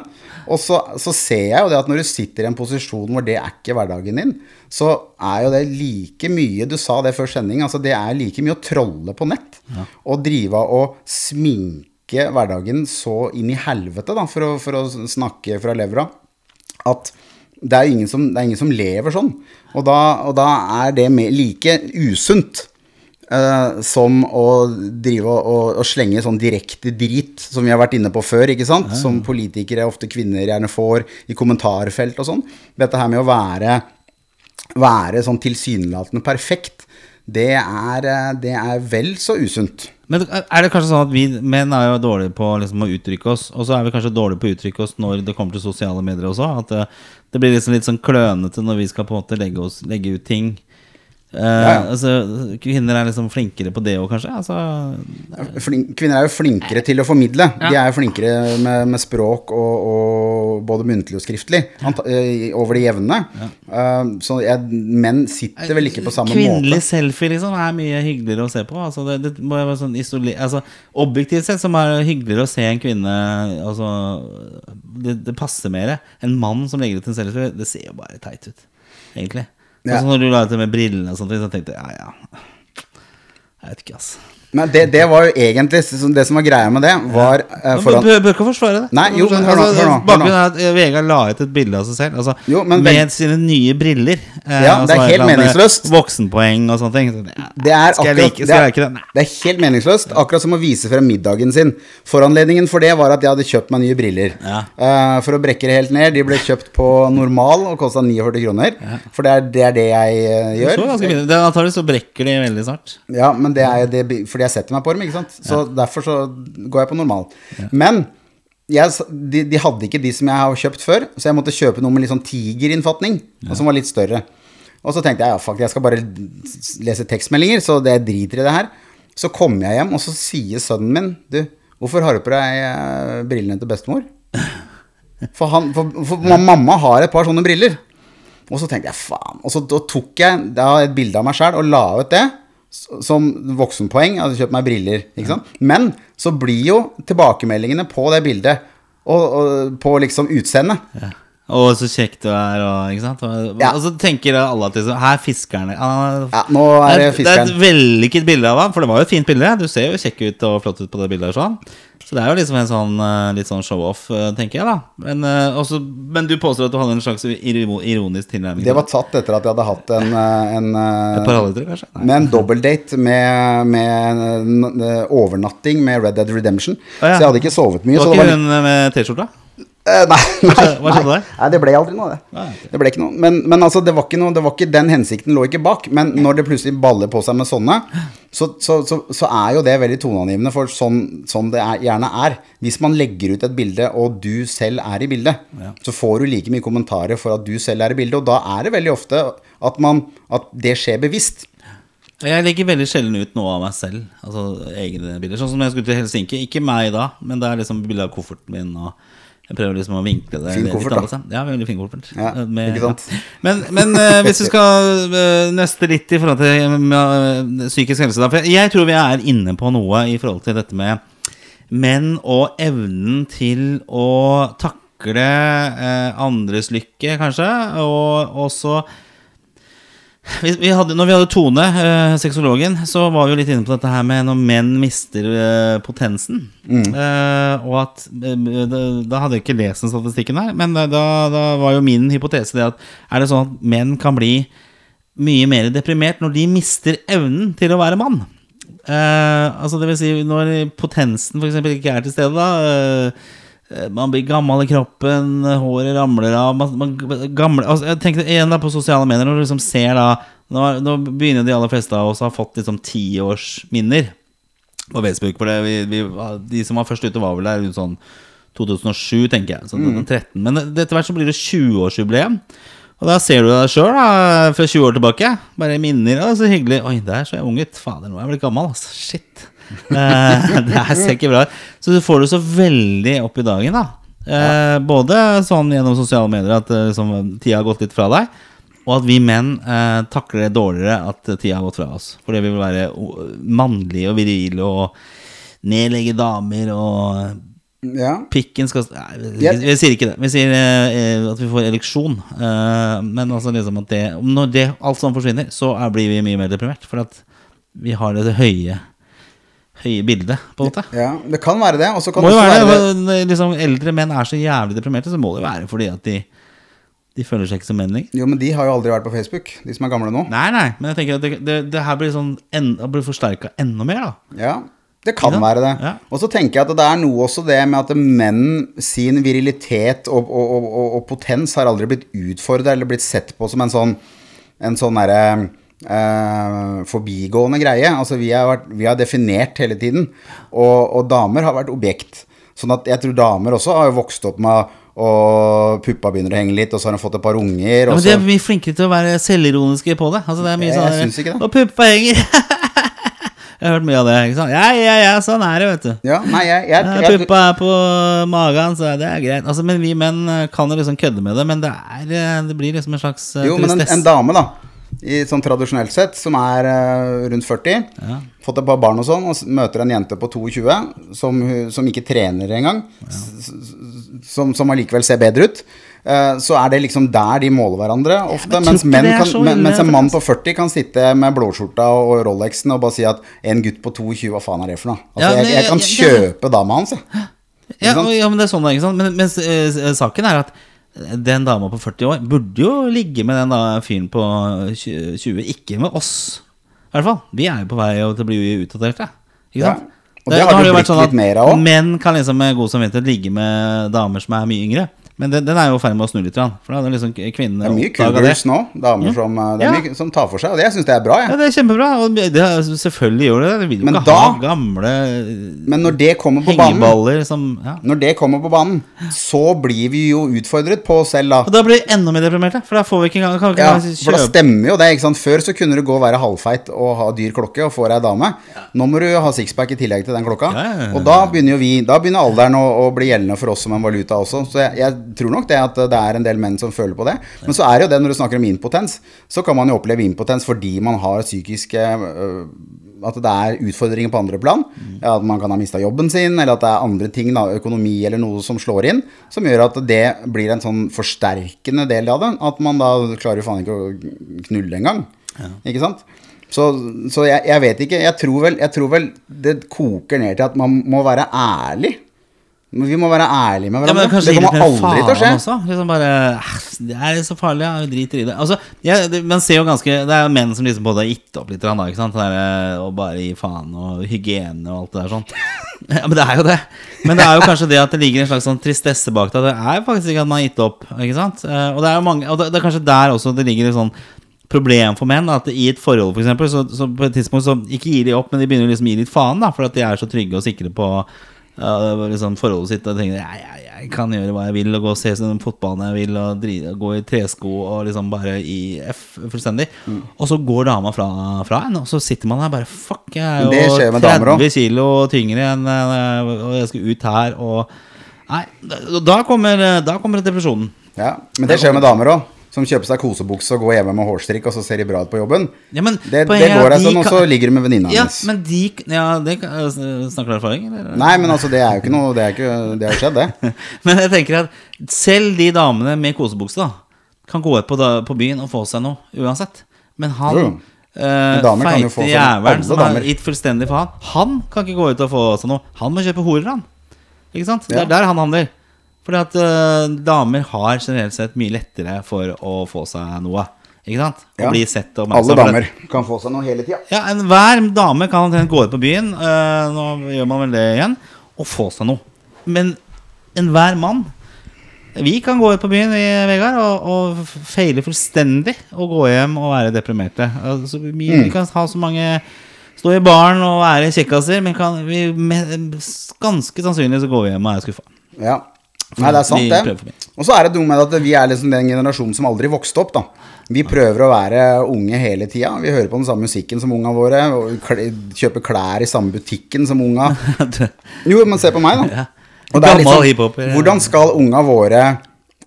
Og så, så ser jeg jo det at når du sitter i en posisjon hvor det er ikke hverdagen din, så er jo det like mye Du sa det før sending, altså det er like mye å trolle på nett. Og drive og sminke hverdagen så inn i helvete, da, for å, for å snakke fra levra at det er ingen som, det er ingen som lever sånn. Og da, og da er det like usunt eh, som å drive og, og, og slenge sånn direkte drit, som vi har vært inne på før, ikke sant? Som politikere, ofte kvinner, gjerne får i kommentarfelt og sånn. Dette her med å være, være sånn tilsynelatende perfekt, det er, eh, det er vel så usunt. Men er det kanskje sånn at vi menn er jo dårlige på liksom, å uttrykke oss, og så er vi kanskje dårlige på å uttrykke oss når det kommer til sosiale medier også? At det, det blir liksom litt sånn klønete når vi skal på en måte legge, oss, legge ut ting. Eh, ja. altså, kvinner er liksom flinkere på det òg, kanskje? Altså, Flink, kvinner er jo flinkere til å formidle. De er jo flinkere med, med språk og, og både muntlig og skriftlig anta, eh, over det jevne. Uh, så jeg, menn sitter vel ikke på samme Kvinnelig måte. selfie liksom er mye hyggeligere å se på. Altså, det, det må være sånn altså, objektivt sett så er det hyggeligere å se en kvinne altså, det, det passer mer. En mann som legger ut en selfie, det ser jo bare teit ut, egentlig. Ja. så når du la ut det med brillene og sånt, så tenkte jeg ja, ja. Jeg vet ikke, altså. Men det, det var jo egentlig Det som var greia med det, var eh, Du foran bør, ikke forsvare det. Nei, jo, men hør nå, altså, hør nå. Bakgrunnen er at Vegard la ut et bilde av seg selv altså, Jo, men med men... sine nye briller. Eh, Ja, det er helt meningsløst. Voksenpoeng og sånne ting. Så det, Det er akkurat like, jeg ikke det? Det er helt meningsløst. Akkurat som å vise frem middagen sin. Foranledningen for det var at jeg hadde kjøpt meg nye briller. Ja. Uh, for å brekke det helt ned. De ble kjøpt på normal og kosta 49 kroner. For det er, det er det jeg gjør Så ganske. Det er Antakeligvis så brekker de veldig snart. Ja, men det er det fordi jeg setter meg på dem, ikke sant. Så derfor så går jeg på normal. Men jeg, de, de hadde ikke de som jeg har kjøpt før, så jeg måtte kjøpe noe med litt sånn tigerinnfatning, og som var litt større. Og så tenkte jeg ja, fuck, jeg skal bare lese tekstmeldinger, så det driter i det her. Så kommer jeg hjem, og så sier sønnen min Du, hvorfor har du på deg eh, brillene til bestemor? For, han, for, for mamma har et par sånne briller. Og så tenkte jeg faen. Og så tok jeg da et bilde av meg sjæl og la ut det som voksenpoeng. Jeg hadde kjøpt meg briller. Ikke sant? Men så blir jo tilbakemeldingene på det bildet og, og på liksom utseendet. Og så kjekt du er, og, ikke sant? Og, Ja. og så tenker alle at liksom, her fiskerne ah, Ja, nå er det det, er et fiskeren. vellykket bilde av ham, for det var jo et fint bilde. Du ser jo kjekk ut og flott ut på det bildet. Sånn. Så det er jo liksom en sånn eh, litt sånn show-off, eh, tenker jeg, da. Men, eh, også, men du påstår at du hadde en slags ironisk tilnærming? Det var tatt etter at jeg hadde hatt en, en, Et par halvlitere, kanskje? Nei. med en dobbeldate med, med overnatting med Red Dead Redemption. Ah, ja. Så jeg hadde ikke sovet mye. Det så var ikke hun med T-skjorta? Eh, nei, nei, Hva skjedde der? nei, det ble aldri noe, det. Nei, okay. Det ble ikke noe. Men, men altså, det var ikke noe Det var ikke den hensikten lå ikke bak. Men når det plutselig baller på seg med sånne, så, så, så, så er jo det veldig toneangivende for sånn, sånn det er, gjerne er. Hvis man legger ut et bilde, og du selv er i bildet, så får du like mye kommentarer for at du selv er i bildet, og da er det veldig ofte at, man, at det skjer bevisst. Jeg legger veldig sjelden ut noe av meg selv. Altså egne bilder. Sånn som jeg skulle til Helsinki. Ikke meg da, men det er liksom bilde av kofferten min. Og jeg prøver liksom å vinkle det Fin litt annet. da. Ja, veldig fin koffert. Ja, Eh, med- ikke sant? ja. Men, men uh, hvis vi skal uh, nøste litt i forhold til uh, psykisk helse, da. For jeg tror vi er inne på noe i forhold til dette med menn og evnen til å takle andres lykke, kanskje. Og også vi, vi hadde, når vi hadde Tone, eh, sexologen, så var vi jo litt inne på dette her med når menn mister eh, potensen. Eh, og at eh, da, da hadde jeg ikke lest den statistikken her, men da, da var jo min hypotese det at er det sånn at menn kan bli mye mer deprimert når de mister evnen til å være mann? Eh, altså det vil si når potensen f.eks. ikke er til stede, da. eh, man blir gammel i kroppen, håret ramler av man, man, gamle, altså, Jeg tenkte igjen da på sosiale medier, når du liksom ser da Nå, nå begynner de aller fleste av oss å ha fått liksom tiårsminner på Facebook. For det, vi, vi, de som var først ute, var vel der rundt sånn 2007, tenker jeg. Sånn, mm. 13, Men etter hvert så blir det 20-årsjubileum. Og da ser du deg sjøl fra 20 år tilbake. Bare minner. Å, så hyggelig. Oi, der så jeg ung ut. Fader, nå er jeg blitt gammel, altså. Shit. Eh, det her ser ikke bra ut. Så du får det så veldig opp i dagen, da. Eh, både sånn gjennom sosiale medier at liksom, tida har gått litt fra deg, og at vi menn eh, takler det dårligere at tida har gått fra oss. Fordi vi vil være mannlige og virile og nedlegge damer og Ja. Pikken skal Nei, vi, vi sier ikke det. Vi sier eh, at vi får ereksjon. Eh, men altså liksom at det når det alt sånn forsvinner, så er, blir vi mye mer deprimert. For at vi har det høye Høye bildet, på en måte. ja, det kan være det. Kan det være være det. Når liksom, eldre menn er så jævlig deprimerte, så må det være fordi at de De føler seg ikke som menn lenger. Jo, men de har jo aldri vært på Facebook, de som er gamle nå. Nei, nei, men jeg tenker at det, det, det her blir sånn en, blir forsterka enda mer, da. Ja, det kan Ikke være det. Ja. Og så tenker jeg at det er noe også det med at menn sin virilitet og, og, og, og, og potens har aldri blitt utfordra eller blitt sett på som en sånn en sånn derre eh, forbigående greie. Altså vi har, vært, vi har definert hele tiden, og, og damer har vært objekt. Sånn at jeg tror damer også har vokst opp med og puppa begynner å henge litt, og så har hun fått et par unger. Ja, men de er mye flinkere til å være selvironiske på det. Altså, det er mye sånn, jeg syns ikke det. Og puppa henger. jeg har hørt mye av det. ikke sant? Ja, ja, ja, sånn er det, vet du. ja, nei, jeg, jeg, jeg, puppa er på magen, så det er greit. Altså, men vi menn kan jo liksom kødde med det, men det, er, eh, det blir liksom en slags eh, Jo, men en, en dame, da, i, sånn tradisjonelt sett, som er uh, rundt 40, fått et par barn og sånn, og møter en jente på 22 som, som ikke trener engang, s- som, som allikevel ser bedre ut. eh, så er det liksom der de måler hverandre ofte. men mens, kan, men, mens en mann på 40 kan sitte med blåskjorta og Rolexen og bare si at en gutt på 22, hva faen er det for noe? Altså, Ja, jeg, jeg kan ja, ja. kjøpe dama hans, jeg. Ja, ja, men det er sånn ikke sant? Men, mens uh, saken er at den dama på 40 år burde jo ligge med den da fyren på 20, 20, ikke med oss. I hvert fall. Vi er jo på vei til å bli utdaterte. Ikke Ja. sant? Og det har nå det jo blitt sånn litt mer av òg. Menn kan liksom med god samvittighet ligge med damer som er mye yngre. Men den, den er jo i ferd med å snu litt. For da er liksom kvinnene Det er mye cougars nå, damer som, eh, det er Ja. mye, som tar for seg, og det syns jeg er bra. Jeg. Ja, det er kjempebra. Og det, selvfølgelig gjør det det. Vi vil jo ikke da- ha gamle Men når det kommer på banen som ja. Når det kommer på banen, så blir vi jo utfordret på oss selv, da. Og da blir vi enda mer deprimerte. For da får vi ikke engang kan Ja, kjøpe. for da stemmer jo det. ikke sant? Før så kunne du gå og være halvfeit og ha dyr klokke og få deg dame. Nå må du ha sixpack i tillegg til den klokka. Ja, ja, ja, ja. Og da begynner jo vi Da begynner alderen å, å bli gjeldende for oss som en valuta også. Så jeg, jeg tror nok det at det er en del menn som føler på det. Men så er det jo det når du snakker om impotens, så kan man jo oppleve impotens fordi man har psykiske øh, At det er utfordringer på andre plan. Mm. At man kan ha mista jobben sin, eller at det er andre ting, da, økonomi eller noe som slår inn, som gjør at det blir en sånn forsterkende del av det. At man da klarer jo faen ikke å knulle engang. Ikke sant? Så, så jeg, jeg vet ikke. Jeg tror, vel, jeg tror vel det koker ned til at man må være ærlig. Men Vi må være ærlige med hverandre. Ja, det kommer aldri til å skje. også. Liksom bare "Ah, Det er så farlig, ja. Vi driter i det. Altså, ja, det, man ser jo ganske Det er jo menn som liksom både har gitt opp litt, da? Der, eh, og bare gir faen, og hygiene og alt det der sånn. Ja, men det er jo det. Men det er jo kanskje det at det ligger en slags sånn tristesse bak det. Det er faktisk ikke at man har gitt opp, ikke sant? Eh, Og det er jo mange Og det, det er kanskje der også det ligger et sånn problem for menn. At i et forhold, for eksempel, så, så på et tidspunkt så ikke gir de opp, men de begynner liksom å gi litt faen, da, for at de er så trygge og sikre på ja, liksom forholdet sitt og tenkte, jeg, jeg, jeg kan gjøre hva jeg vil og gå og se på fotballen jeg vil og drive, gå i tresko og liksom bare i F fullstendig. Mm. Og så går dama fra, fra en, og så sitter man her bare Fuck, jeg er jo skjer med damer 30 kilo tyngre enn eh, Og jeg skal ut her og Nei, da- da kommer, da kommer depresjonen. Ja, Men det skjer med damer òg. Som kjøper seg kosebukse og går hjemme med hårstrikk, og så ser de bra ut på jobben. Ja, men Det, det poenget er går ei de og så ligger de med venninna Ja, hennes. men de Ja, det kan, Snakker du erfaring, eller? Nei, men altså, det er jo ikke noe Det, ikke, det har skjedd, det. Men jeg tenker at selv de damene med kosebukse da kan gå ut på, da, på byen og få seg noe uansett. Men han Jo, få feite jævelen som har gitt fullstendig faen, han kan ikke gå ut og få seg noe. Han må kjøpe horer, han. Ikke sant? Det er der han handler. Fordi at uh, damer har generelt sett mye lettere for å få seg noe. Ikke sant? Å Ja. bli sett og Alle damer kan få seg noe hele tida. Ja, Enhver dame kan gå ut på byen, uh, nå gjør man vel det igjen, og få seg noe. Men enhver mann Vi kan gå ut på byen, vi, Vegard, og, og feile fullstendig og gå hjem og være deprimerte. Altså, vi, Mm. vi kan ha så mange Stå i baren og være kjekkaser, men kan, vi, med, ganske sannsynlig så går vi hjem og er skuffa. Ja. Nei, det er sant, det. Og så er det dumt med at vi er liksom den generasjonen som aldri vokste opp, da. Vi prøver å være unge hele tida. Vi hører på den samme musikken som unga våre. Kjøper klær i samme butikken som unga. Jo, men se på meg, da. Og det er liksom, hvordan skal unga våre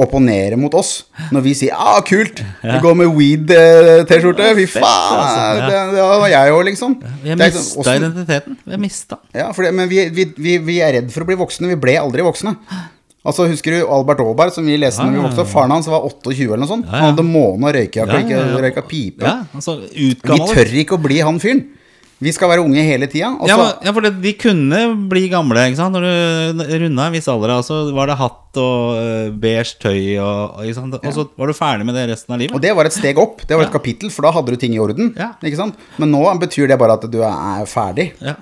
opponere mot oss når vi sier 'ah, kult', vi går med weed-T-skjorte', fy faen, altså, det, var jeg òg, liksom. Vi har mista identiteten. Vi har mista. ja, det, men vi, vi, vi, vi er redd for å bli voksne. Vi ble aldri voksne. Altså, Husker du Albert Aaberg, som vi leste når vi vokste opp? Faren hans var 28 eller noe sånt. Ja, ja. Han hadde måne og røykejakke og Ja, ja, røyka pipe. Ja, altså Vi tør ikke å bli han fyren. Vi skal være unge hele tida. Ja, ja, for det, de kunne bli gamle ikke sant? Når du runda en viss alder. Så var det hatt og øh, beige tøy, og, og, så var du ferdig med det resten av livet. Og det var et steg opp. Det var et Ja. kapittel, for da hadde du ting i orden. Ja. Men nå betyr det bare at du er ferdig. Ja.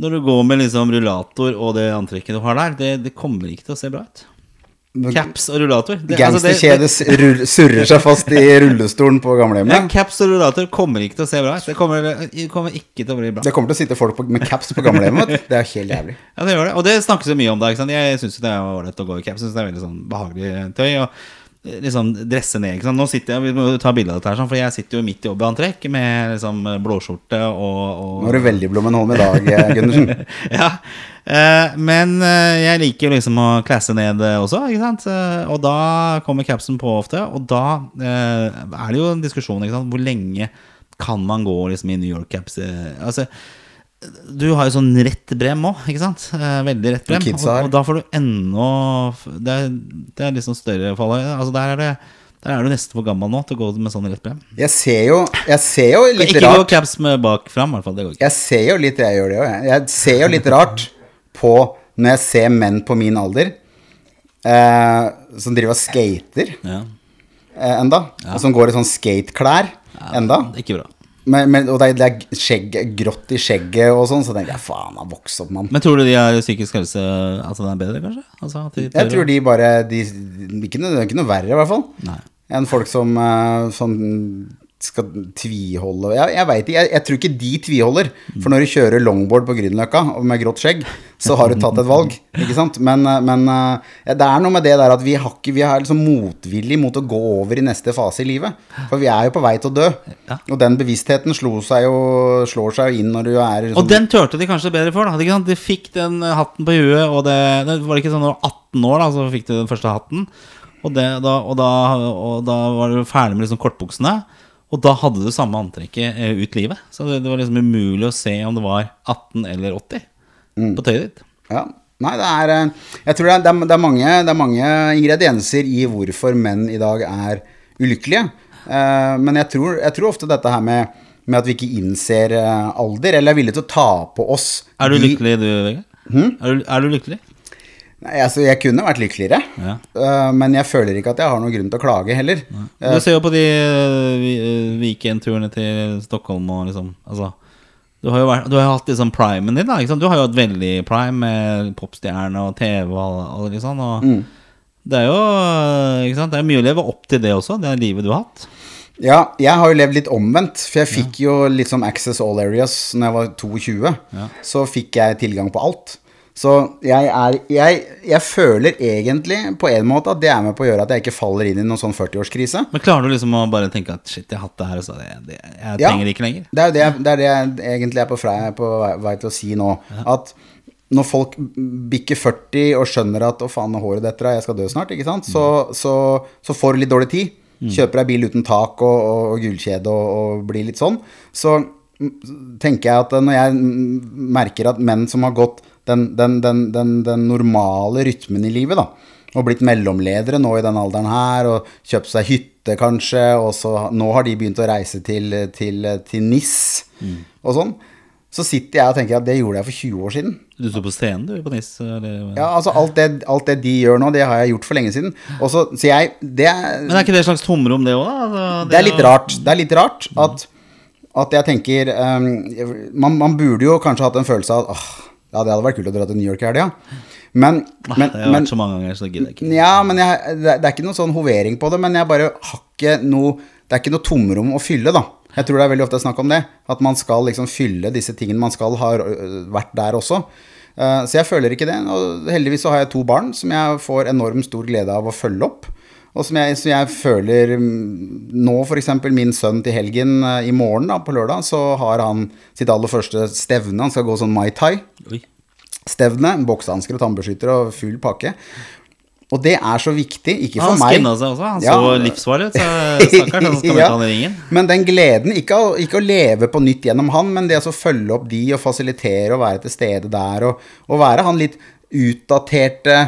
Når du går med liksom rullator og det antrekket du har der, det, det kommer ikke til å se bra ut. Caps og rullator. Gangsterkjedet altså, surrer seg fast i rullestolen på Ja, gamlehjemmet. caps og rullator kommer ikke til å se bra ut. Det kommer, det kommer ikke til å bli bra. Det kommer til å sitte folk med caps på gamlehjemmet. Det er helt jævlig. Ja, det gjør det. Og det snakkes jo mye om det. Jeg syns det er ålreit å gå i caps. Synes det er veldig sånn behagelig tøy. Og liksom dresse ned. Ikke sant? Nå sitter jeg, Vi må ta bilde av dette her, sånn, for jeg sitter jo midt i jobbantrekk med liksom blåskjorte og, og Nå er du veldig Blommenholm i dag, eh, Gundersen. ja. Eh, men eh, jeg liker jo liksom å klasse ned også, ikke sant? Og da kommer capsen på ofte, og da er det jo en diskusjon, ikke sant? Hvor lenge kan man gå liksom i New York-caps? Altså, du har jo sånn rett brem òg, ikke sant? Eh, veldig rett brem. Og Og, da får du ennå Det er, det er liksom større fall. Altså, der er det der er du nesten for gammel nå til å gå med sånn rett brem. Jeg ser jo, jeg ser jo litt Ikke gå caps med bak fram, i hvert fall. Det går ikke. Jeg ser jo litt Jeg gjør det òg, jeg. Jeg ser jo litt rart på når jeg ser menn på min alder eh, som driver og skater Ja. eh, enda. Og som går i sånn skateklær enda. Ikke bra. Men, men, og det er, det er skjegg, grått i skjegget og sånn, så tenker jeg faen, han vokst opp, mann. Men tror du de har psykisk helse Altså den er bedre, kanskje? Altså, de Jeg tror de bare de, ikke, noe, ikke noe verre, i hvert fall, Nei. enn folk som, Sånn som skal tviholde Jeg, jeg veit ikke, jeg, jeg tror ikke de tviholder. For når du kjører longboard på Grünerløkka med grått skjegg, så har du tatt et valg, ikke sant? Men, eh, men eh, det er noe med det der at vi har, ikke, vi er liksom motvillig mot å gå over i neste fase i livet. For vi er jo på vei til å dø. Og den bevisstheten seg jo, slår seg jo inn når du er Og den turte de kanskje bedre for, da? De fikk den hatten på huet, og det, det var ikke sånn når du var 18 år, da, så fikk du den første hatten. Og, det, da, og, da, og da var du ferdig med liksom kortbuksene. Og da hadde du samme antrekket eh, ut livet. Så det, det var liksom umulig å se om det var 18 eller 80 på tøyet ditt. Ja. Nei, det er eh, Jeg tror det er, det er, mange, det er mange ingredienser i hvorfor menn i dag er ulykkelige. Eh, men jeg tror, jeg tror ofte dette her med, med at vi ikke innser alder, eller er villige til å ta på oss Er du lykkelig, du, Vegard? Er, er du lykkelig? Nei, altså, jeg kunne vært lykkeligere, Ja. eh, men jeg føler ikke at jeg har noen grunn til å klage heller. Du ser jo på de eh, eh, weekendturene til Stockholm og liksom Altså du har jo vært, du har jo hatt liksom primen din, da. Du har jo hatt veldig prime med popstjerne og TV og, og liksom. Og det er jo eh? Det er mye å leve opp til det også, det livet du har hatt. Ja, jeg har jo levd litt omvendt, for jeg fikk jo litt sånn Access All Areas når jeg var 22. Så fikk jeg tilgang på alt. Så jeg er jeg, jeg føler egentlig på en måte at det er med på å gjøre at jeg ikke faller inn i noen sånn 40-årskrise. Men klarer du liksom å bare tenke at shit, jeg har hatt det her, og så det, det, jeg trenger det ikke lenger? Det er jo det, det, er det jeg egentlig er på, fra, på vei, til å si nå. At når folk bikker 40 og skjønner at 'å faen, håret detter av, jeg skal dø snart', ikke sant? Så, så, så får du litt dårlig tid. Kjøper deg bil uten tak og, og, og gullkjede og, og blir litt sånn. Så mm, tenker jeg at når jeg mm, merker at menn som har gått den, den, den, den, den normale rytmen i livet, da, og blitt mellomledere nå i den alderen her, og kjøpt seg hytte kanskje, og så nå har de begynt å reise til, til, til NIS og sånn, så sitter jeg og tenker at det gjorde jeg for 20 år siden. Du sto på scenen, du, på NIS? Eller? Ja, altså alt det, alt det de gjør nå, det har jeg gjort for lenge siden. Og så, jeg det Men er ikke det et slags tomrom, det òg? Altså, det er litt rart. Det er litt rart at, at jeg tenker um, man, man burde jo kanskje hatt en følelse av åh, ja, det hadde vært kult å dra til New York i helga. Men, Ah, men, det har men vært så mange ganger, så gidder jeg ikke. Ja, men jeg, det, det er ikke noe sånn hovering på det, men jeg bare har ikke noe Det er ikke noe tomrom å fylle, da. Jeg tror det er veldig ofte snakk om det. At man skal liksom fylle disse tingene. Man skal ha vært der også. Eh, så jeg føler ikke det. Og heldigvis så har jeg to barn som jeg får enormt stor glede av å følge opp. Og som jeg, som jeg føler mm, Nå, f.eks. min sønn til helgen eh, i morgen, da, på lørdag, så har han sitt aller første stevne. Han skal gå sånn Mai Tai-stevne. boksehansker og tannbeskytter og full pakke. Og det er så viktig, ikke for meg. Han skinna seg også. Han Ja. så livsfarlig ut. Så Stakkars, han skal Ja. møte han i ringen. Men den gleden, ikke å, ikke å leve på nytt gjennom han, men det å følge opp de og fasilitere og være til stede der, og, og være han litt utdaterte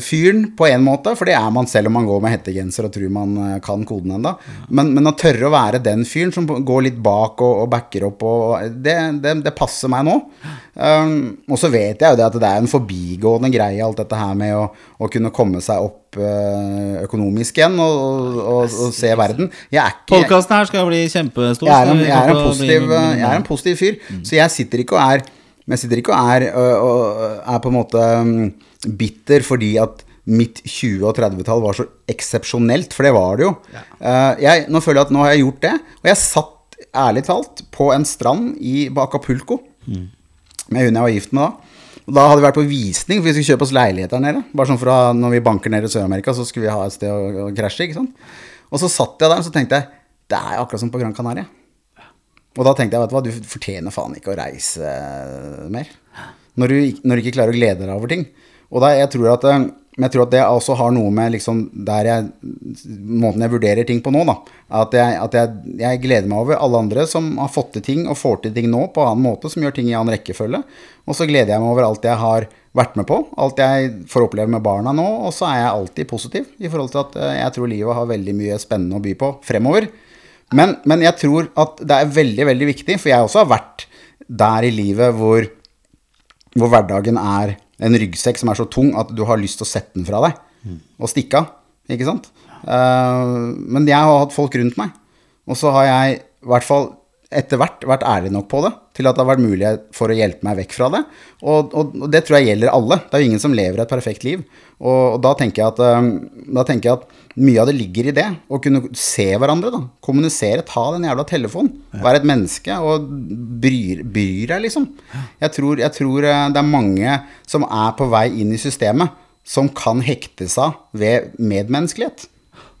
fyren på en måte, for det er man selv om man går med hettegenser og tror man eh, kan koden ennå. Men, men å tørre å være den fyren som går litt bak og, og backer opp, og det, det, det passer meg nå. Um, og så vet jeg jo det at det er en forbigående greie, alt dette her med å, å kunne komme seg opp eh, økonomisk igjen og, og, og, se verden. Er Podkasten her skal bli kjempestor. jeg er, en, jeg, er en positiv, jeg er en positiv fyr. Så jeg sitter ikke og er ikke og er, og, og, er på en måte um, bitter fordi at mitt 20- og 30-tall var så eksepsjonelt, for det var det jo. Eh, jeg, nå føler jeg at nå har jeg gjort det, og jeg satt ærlig talt på en strand i Acapulco mm. med hun jeg var gift med da. Og da hadde vi vært på visning, for vi skulle kjøpe oss leilighet der nede. Bare sånn for når vi banker ned i Sør-Amerika, så skulle vi ha et sted å, å krasje, ikke sant. Og så satt jeg der, og så tenkte jeg, det er akkurat som på Gran Canaria. Og da tenkte jeg, vet du hva, du fortjener faen ikke å reise mer. Når du, når du ikke klarer å glede deg over ting. Og da, jeg tror at, eh, men jeg tror at det også har noe med liksom der jeg, måten jeg vurderer ting på nå, da. At, jeg, at jeg, jeg gleder meg over alle andre som har fått til ting og får til ting nå på annen måte, som gjør ting i annen rekkefølge. Og så gleder jeg meg over alt jeg har vært med på, alt jeg får oppleve med barna nå, og så er jeg alltid positiv i forhold til at eh, jeg tror livet har veldig mye spennende å by på fremover. Men, men jeg tror at det er veldig, veldig viktig, for jeg også har vært der i livet hvor, hvor hverdagen er en ryggsekk som er så tung at du har lyst til å sette den fra deg og stikke av. Ikke sant? Uh, men jeg har hatt folk rundt meg, og så har jeg i hvert fall etter hvert vært ærlig nok på det til at det har vært mulighet for å hjelpe meg vekk fra det. Og, og, og det tror jeg gjelder alle. Det er jo ingen som lever et perfekt liv. Og, og da, tenker jeg at, eh, da tenker jeg at mye av det ligger i det. Å kunne se hverandre, da. Kommunisere. Ta den jævla telefonen. Være et menneske og bryr deg, liksom. Jeg tror, jeg tror eh, det er mange som er på vei inn i systemet, som kan hekte seg ved medmenneskelighet.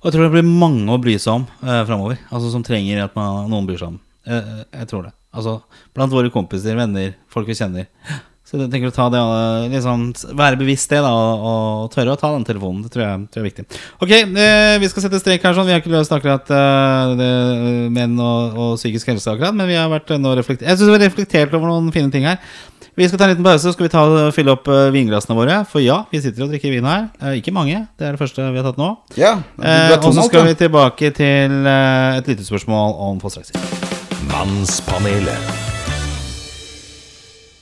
Og jeg tror det blir mange å bry seg om eh, framover. Altså som trenger at man, noen bryr seg om. Eh, jeg tror det. Altså blant våre kompiser, venner, folk vi kjenner. Så jeg tenker å ta det eh, liksom, Være bevisst det, da, og, og tørre å ta den telefonen. Det tror jeg, tror jeg er viktig. Ok, eh, vi skal sette strek her. sånn Vi har ikke løst akkurat eh, det, menn og, og psykisk helse, akkurat men vi har vært nå reflektert Jeg syns vi har reflektert over noen fine ting her. Vi skal ta en liten pause, så skal vi ta fylle opp eh, vinglassene våre. For ja, vi sitter og drikker vin her. Eh, ikke mange, det er det første vi har tatt nå. Ja, Eh, og så skal vi tilbake til eh, et lyttespørsmål om få straks. Mannspanelet.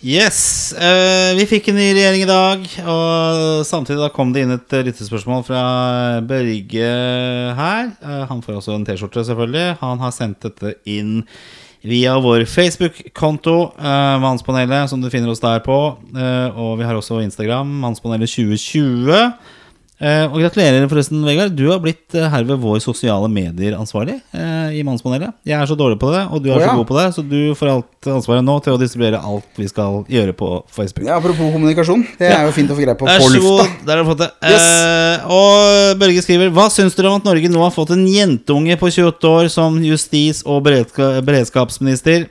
Yes, eh, vi fikk en ny regjering i dag, og samtidig da kom det inn et lyttespørsmål fra Børge her. Eh, han får også en T-skjorte, selvfølgelig. Han har sendt dette inn via vår Facebook-konto, eh, Mannspanelet, som du finner oss der på. Eh, og vi har også Instagram, Mannspanelet 2020. Eh, og gratulerer forresten, Vegard. Du har blitt eh, herved vår sosiale medier-ansvarlig eh, i Mannspanelet. Jeg er så dårlig på det, og du er oh, ja. så god på det, så du får alt ansvaret nå til å distribuere alt vi skal gjøre på Facebook. Ja, apropos kommunikasjon. Det er jo fint å få greie på på lufta. Der har du fått det. Yes. Eh, og Børge skriver Hva syns dere om at Norge nå har fått en jentunge på 28 år som justis- og beredskapsminister?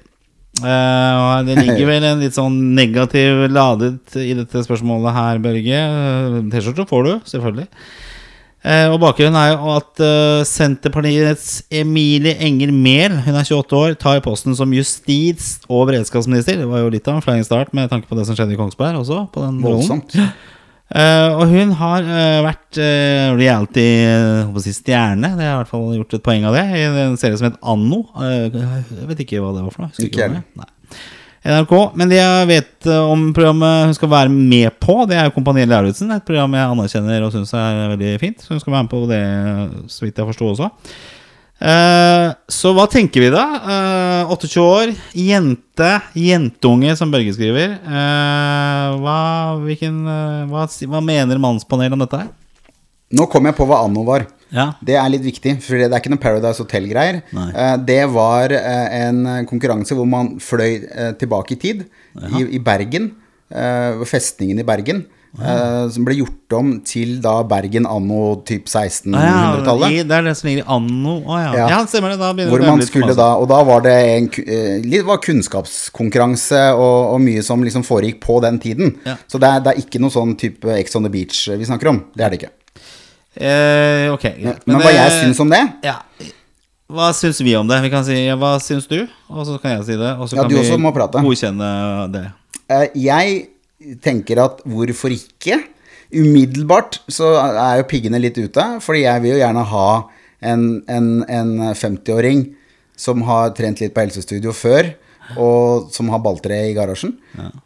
Og det ligger vel en litt sånn negativ ladet i dette spørsmålet her, Børge. T-skjorte får du, selvfølgelig. Uh, og bakgrunnen er jo at uh, Senterpartiets Emilie Enger Mehl, hun er 28 år, tar posten som justis- og beredskapsminister. Det var jo litt av en flying start med tanke på det som skjedde i Kongsberg også. på den rollen. Voldsomt. Eh, og hun har uh, vært uh, reality-stjerne. Det har i hvert fall gjort et poeng av det. I en serie som het Anno. Eh, jeg vet ikke hva det var for noe. Ikke. Nei. NRK. Men det jeg vet eh, om programmet hun skal være med på, det er jo Kompani Lauritzen. Et program jeg anerkjenner og syns er veldig fint. Så hun skal være med på det, så vidt jeg forsto også. Eh, så hva tenker vi da? Uh, 28 år, jente, jentunge, som Børge skriver. Uh, hva, hvilken, eh, hva, hva mener Mannspanelet om dette her? Nå kom jeg på hva anno var. Ja. Det er litt viktig, for det er ikke noe Paradise Hotel-greier. Eh, Det var eh, en konkurranse hvor man fløy eh, tilbake i tid, i, i Bergen. eh, festningen i Bergen. Eh, som ble gjort om til da Bergen anno typ Ah, 1600-tallet. Ja, det er det som ligger i anno. Å ja. Ja. ja, stemmer det. Da Hvor det man skulle da Og da var det en eh, var kunnskapskonkurranse og, og mye som liksom foregikk på den tiden. Ja. Så det er, det er ikke noe sånn type Ex on the Beach vi snakker om. Det er det ikke. Eh, ok, greit. Men, hva jeg eh, syns om det Ja. Hva syns vi om det? Vi kan si hva syns du, og så kan jeg si det. Og så Ja, kan du vi godkjenne det. Uh, Jeg tenker at hvorfor ikke? Umiddelbart så er jo piggene litt ute, fordi jeg vil jo gjerne ha en, en, en 50-åring som har trent litt på helsestudio før, og som har balltre i garasjen.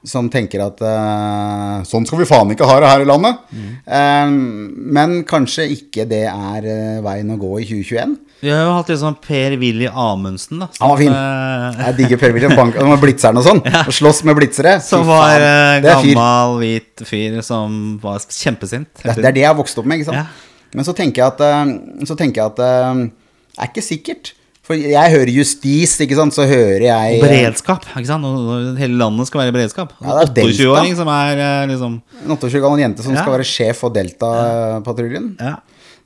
Som tenker at uh, sånn skal vi faen ikke ha det her i landet. Eh, men kanskje ikke det er eh, veien å gå i 2021. Vi har jo hatt litt sånn Per-Willy Amundsen, da. Han var fin. eh, Jeg digger Per-Willy. Han var blitzeren og sånn. Og slåss med blitzere. Som var faen, eh, gammel, hvit fyr som var kjempesint. Det, det er det jeg har vokst opp med, ikke sant. Ja. Men så tenker jeg at, eh, så tenker jeg at eh, det er ikke sikkert. For jeg hører justis, ikke sant, så hører jeg eh, Beredskap, ikke sant? Hele landet skal være i beredskap. Ja, det er 28-åring som er eh, liksom En 28 år gammel jente som Ja. skal være sjef for Delta-patruljen. Ja.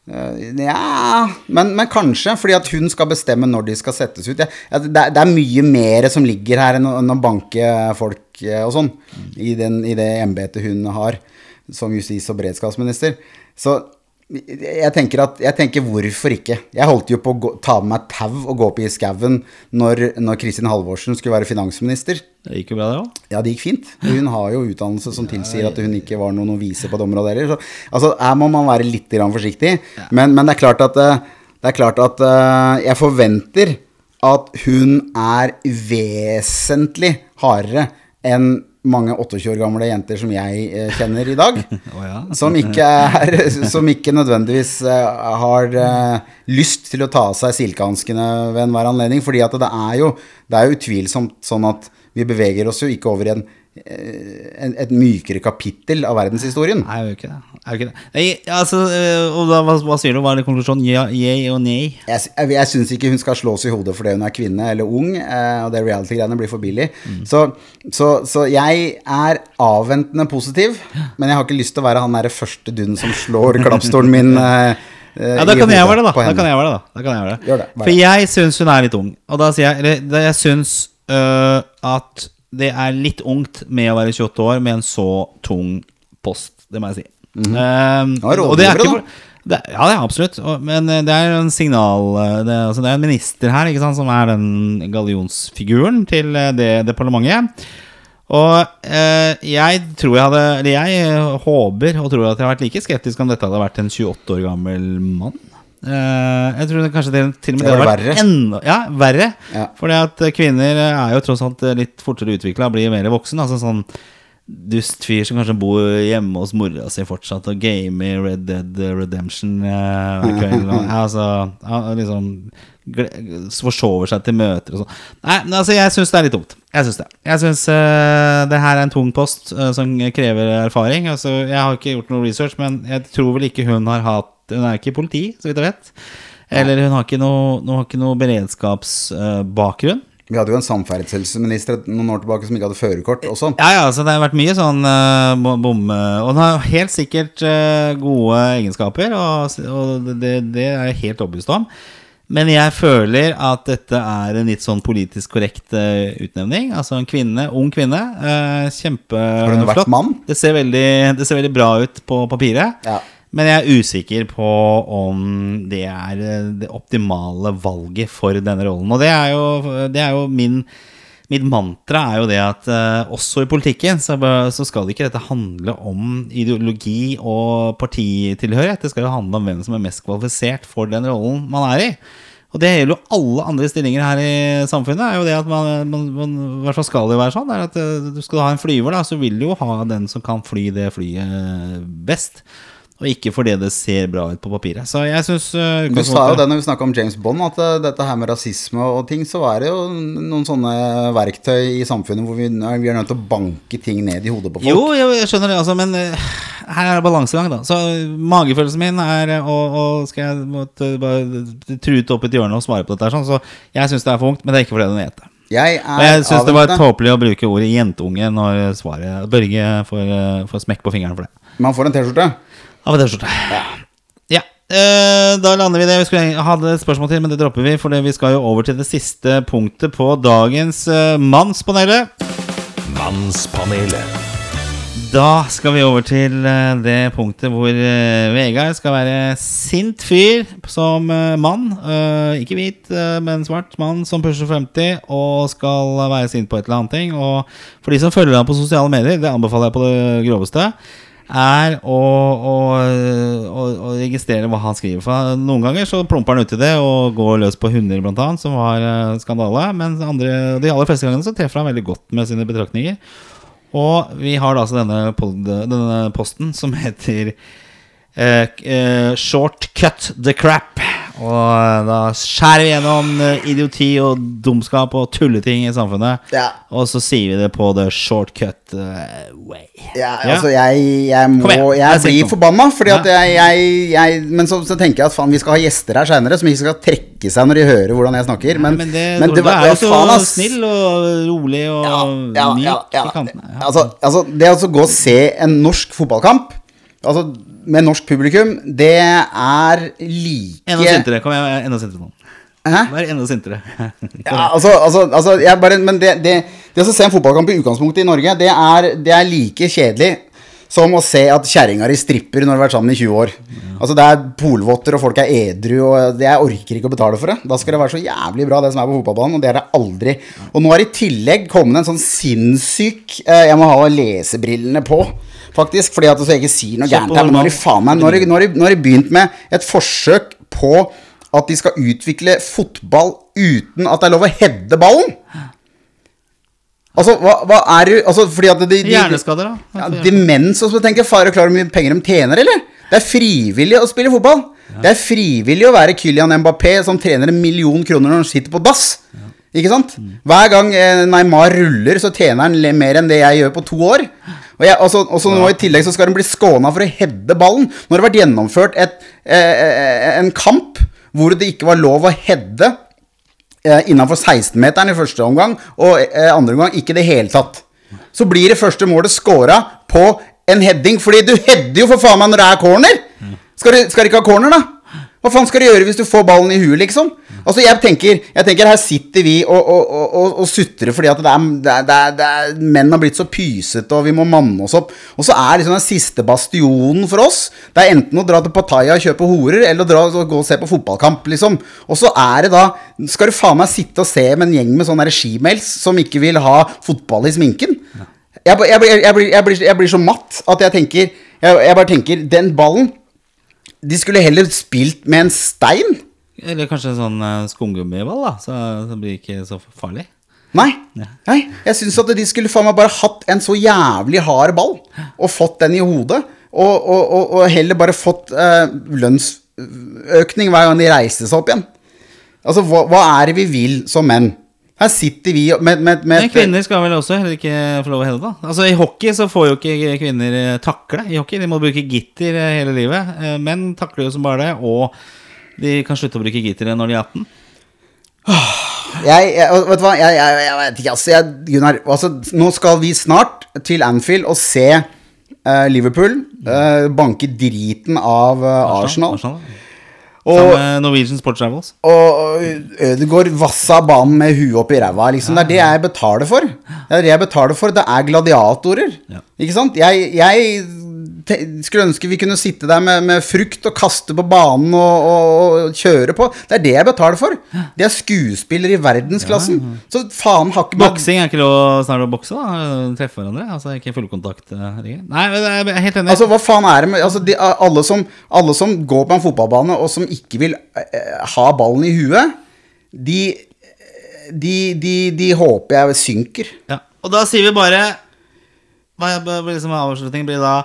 Eh, Ja, men, men kanskje, fordi at hun skal bestemme når de skal settes ut. Det, det, det er mye mer som ligger her enn å, enn å banke folk eh, og sånn, i, den, i det embetet hun har som justis- og beredskapsminister. Så jeg tenker at Jeg tenker hvorfor ikke? Jeg holdt jo på å gå, ta med meg tau og gå opp i skauen når, når Kristin Halvorsen skulle være finansminister. Det gikk jo bra, det òg. Ja, det gikk fint. Hun har jo utdannelse som tilsier at hun ikke var noen novise på det området heller. Så, altså, her må man være litt grann forsiktig. Men, men det er klart at, eh, det er klart at uh, jeg forventer at hun er vesentlig hardere enn mange 28 år gamle jenter som jeg eh, kjenner i dag. oh, ja. Som ikke, er, som ikke nødvendigvis eh, har eh, lyst til å ta av seg silkehanskene ved enhver anledning. fordi det er jo det er jo utvilsomt sånn at vi beveger oss jo ikke over i en, et mykere kapittel av verdenshistorien. Nei, jeg gjør ikke det. Jeg ikke det. Nei, altså, eh, og da, hva, hva sier du? Hva er konklusjonen? Ja, yay og nei? Jeg, jeg, jeg syns ikke hun skal slås i hodet fordi hun er kvinne eller ung, eh, og det reality-greiene blir for billig. Så, så, så jeg er avventende positiv, men jeg har ikke lyst til å være han derre første dunden som slår klappstolen min. eh, eh, Ja, da kan jeg være det, da. Da kan jeg være det, da. da kan jeg være det. Det, For jeg syns hun er litt ung. Og da sier jeg eller, Jeg syns øh, at det er litt ungt med å være 28 år med en så tung post. Det må jeg si. Um, Ja, og det er ikke for, det, ja, det er absolutt. Og, men eh, det er en signal eh, det, altså, det er en minister her sant, som er den gallionsfiguren til eh, det departementet. Og eh, jeg tror jeg hadde Eller jeg håper og tror at jeg har vært like skeptisk om dette hadde vært en 28 år gammel mann. Eh, jeg tror det kanskje det til og med Det det hadde vært verre. enda Ja, verre. Ja. Fordi at kvinner er jo tross alt litt fortere utvikla, blir mer voksen. Altså sånn dustfyr som kanskje bor hjemme hos mora si fortsatt og gamer Red Dead Redemption eh. Altså, liksom Forsover seg til møter og sånn. Nei, men altså, jeg syns det er litt tungt. Jeg syns det. Jeg syns uh, det her er en tung post uh, som krever erfaring. Altså, jeg har ikke gjort noe research, men jeg tror vel ikke hun har hatt Hun er ikke i politi, så vidt jeg vet. Eller hun har ikke noe, har ikke noe beredskapsbakgrunn. Vi hadde jo en samferdselsminister noen år tilbake som ikke hadde førerkort også. Ja, ja, så det har vært mye sånn uh, bomme Og den har helt sikkert uh, gode egenskaper, og, og det, det er jeg helt overbevist om. Men jeg føler at dette er en litt sånn politisk korrekt uh, utnevning. Altså en kvinne, ung kvinne. Uh, Kjempeflott. Har hun vært mann? Det ser, veldig, det ser veldig bra ut på papiret. Ja. Men jeg er usikker på om det er eh, det optimale valget for denne rollen. Og det er jo, det er jo min Mitt mantra er jo det at uh, også i politikken så, så skal ikke dette handle om ideologi og partitilhørighet. Det skal jo handle om hvem som er mest kvalifisert for den rollen man er i. Og det gjelder jo alle andre stillinger her i samfunnet. er jo det at man, man, man I hvert fall skal det jo være sånn. Er at uh, Skal du ha en flyver, da, så vil du jo ha den som kan fly det flyet best. Og ikke fordi det ser bra ut på papiret. Så jeg syns uh, Du sa jo det når vi snakka om James Bond, at eh, dette her med rasisme og ting, så er det jo noen sånne verktøy i samfunnet hvor vi, vi er nødt til å banke ting ned i hodet på folk. Jo, jeg, jeg skjønner det, altså, men eh, her er det balansegang, da. Så magefølelsen min er og, og Skal jeg måtte bare trute opp et hjørne og svare på dette, her, sånn, så jeg syns det er for ungt, men det er ikke fordi den heter. Jeg Og jeg er syns det var tåpelig å bruke ordet jentunge når svaret Børge får, får smekk på fingeren for det. Man får en T-skjorte. Av en T-skjorte. Ja. eh, da lander vi det. Vi skulle hadde et spørsmål til, men det dropper vi. For vi skal jo over til det siste punktet på dagens uh, Mannspanelet. Mannspanelet. Da skal vi over til eh, det punktet hvor eh, Vegard skal være sint fyr som eh, mann. Eh, ikke hvit, eh, men svart mann som pusher 50 og skal være sint på et eller annet ting. Og for de som følger ham på sosiale medier, det anbefaler jeg på det groveste, er å, å, å, å registrere hva han skriver. For noen ganger så plumper han uti det og går løs på hunder, blant annet, som var eh, skandale. Men andre, de aller fleste gangene så treffer han veldig godt med sine betraktninger. Og vi har da altså denne, denne posten som heter eh, eh, Short cut the crap. Og da skjærer vi gjennom eh, idioti og dumskap og tulleting i samfunnet. Ja. Og så sier vi det på the shortcut eh, way. Ja, altså jeg, jeg må igjen, Jeg blir forbanna, fordi at jeg, jeg, jeg Men så, så tenker jeg at faen, vi skal ha gjester her seinere som ikke skal trekke seg når de hører hvordan jeg snakker. Men, Men, det, men det, det, er jo så faen, snill og rolig og ja, myk i kantene. Altså, altså, det å gå og se en norsk fotballkamp Altså med norsk publikum, det er like Enda sintere. Kom igjen, enda sintere nå. Hæ? Vær enda sintere. Ja, altså, altså, altså bare, Men det, det, det å se en fotballkamp i utgangspunktet i Norge, det er, det er like kjedelig som å se at kjerringa di stripper når du har vært sammen i 20 år. Altså Det er polvotter, og folk er edru, og det, jeg orker ikke å betale for det. Da skal det være så jævlig bra, det som er på fotballbanen, og det er det aldri. Og nå er i tillegg kommet en sånn sinnssyk eh, Jeg må ha lesebrillene på. Faktisk, fordi at så jeg ikke sier noe gærent. her, Men nå har de de- de- begynt med et forsøk på at de skal utvikle fotball uten at det er lov å heade ballen. Altså, hva, hva er det Altså, fordi at de, de, de Hjerneskader, da? ja, Demens og så tenker Far og klar hvor mye penger de tjener, eller? Det er frivillig å spille fotball. Det er frivillig å være Kylian Mbappé som trener en million kroner når han sitter på dass. Ikke sant? Hver gang eh, Neymar ruller, så tjener han mer enn det jeg gjør på to år. Og, jeg, også, så- og så nå i tillegg så skal hun bli skåna for å heade ballen. Nå har det vært gjennomført et, eh, eh, en kamp hvor det ikke var lov å heade eh, innenfor 16-meteren i første omgang, og eh, andre omgang ikke i det hele tatt. Så blir det første målet scora på en heading, fordi du header jo for faen meg når det er corner! Skal du, skal du ikke ha corner, da? Hva faen skal du gjøre hvis du får ballen i huet, liksom? Altså, jeg tenker, jeg tenker her sitter vi og, og, og, og, sutrer fordi at det er, det, er, det, er, Menn har blitt så pysete, og vi må manne oss opp. Og så er liksom den siste bastionen for oss Det er enten å dra til Pattaya og kjøpe horer, eller å dra og gå og se på fotballkamp, liksom. Og så er det da Skal du faen meg sitte og se med en gjeng med sånne regimels som ikke vil ha fotball i sminken? Jeg, jeg, jeg, blir, jeg, blir, jeg blir så matt at jeg tenker Jeg, jeg bare tenker Den ballen De skulle heller spilt med en stein. Eller kanskje en sånn uh, skumgummiball, da. Så så blir det ikke så farlig. Nei. Nei. Jeg syns at de skulle faen meg bare hatt en så jævlig hard ball, og fått den i hodet. Og, og, og, og heller bare fått uh, lønnsøkning hver gang de reiste seg opp igjen. Altså, hva, hva er det vi vil som menn? Her sitter vi med, med, med Men kvinner skal vel også heller ikke få lov å helle, da? Altså I hockey så får jo ikke kvinner eh, takle i hockey. De må bruke gitter eh, hele livet. Eh, Menn takler jo som bare det, og de kan slutte å bruke gitteret når de er 18. Jeg, jeg, vet du hva, jeg, jeg, jeg vet ikke, altså, Gunnar altså, Nå skal vi snart til Anfield og se uh, Liverpool uh, banke driten av Arsenal Arsenal. Arsenal. Og, Sammen Norwegian Sports Travels. og Ødegaard vassa banen med huet i ræva. Liksom. Det er det jeg betaler for. Det er det jeg betaler for. Det er gladiatorer. Ja. Ikke sant? Jeg, jeg skulle ønske vi kunne sitte der med, med frukt og kaste på banen og, og, og kjøre på. Det er det jeg betaler for. De er skuespillere i verdensklassen. Så faen har ikke Boksing er ikke lov snart å bokse, da? Treffe hverandre? Altså ikke fullkontakt? eh, Nei, jeg er helt enig. Altså, hva faen er det med altså, de, alle, som, alle som går på en fotballbane og som ikke vil eh, ha ballen i huet, de, de, de, de håper jeg synker. Ja. Og da sier vi bare Hva liksom avslutningen blir da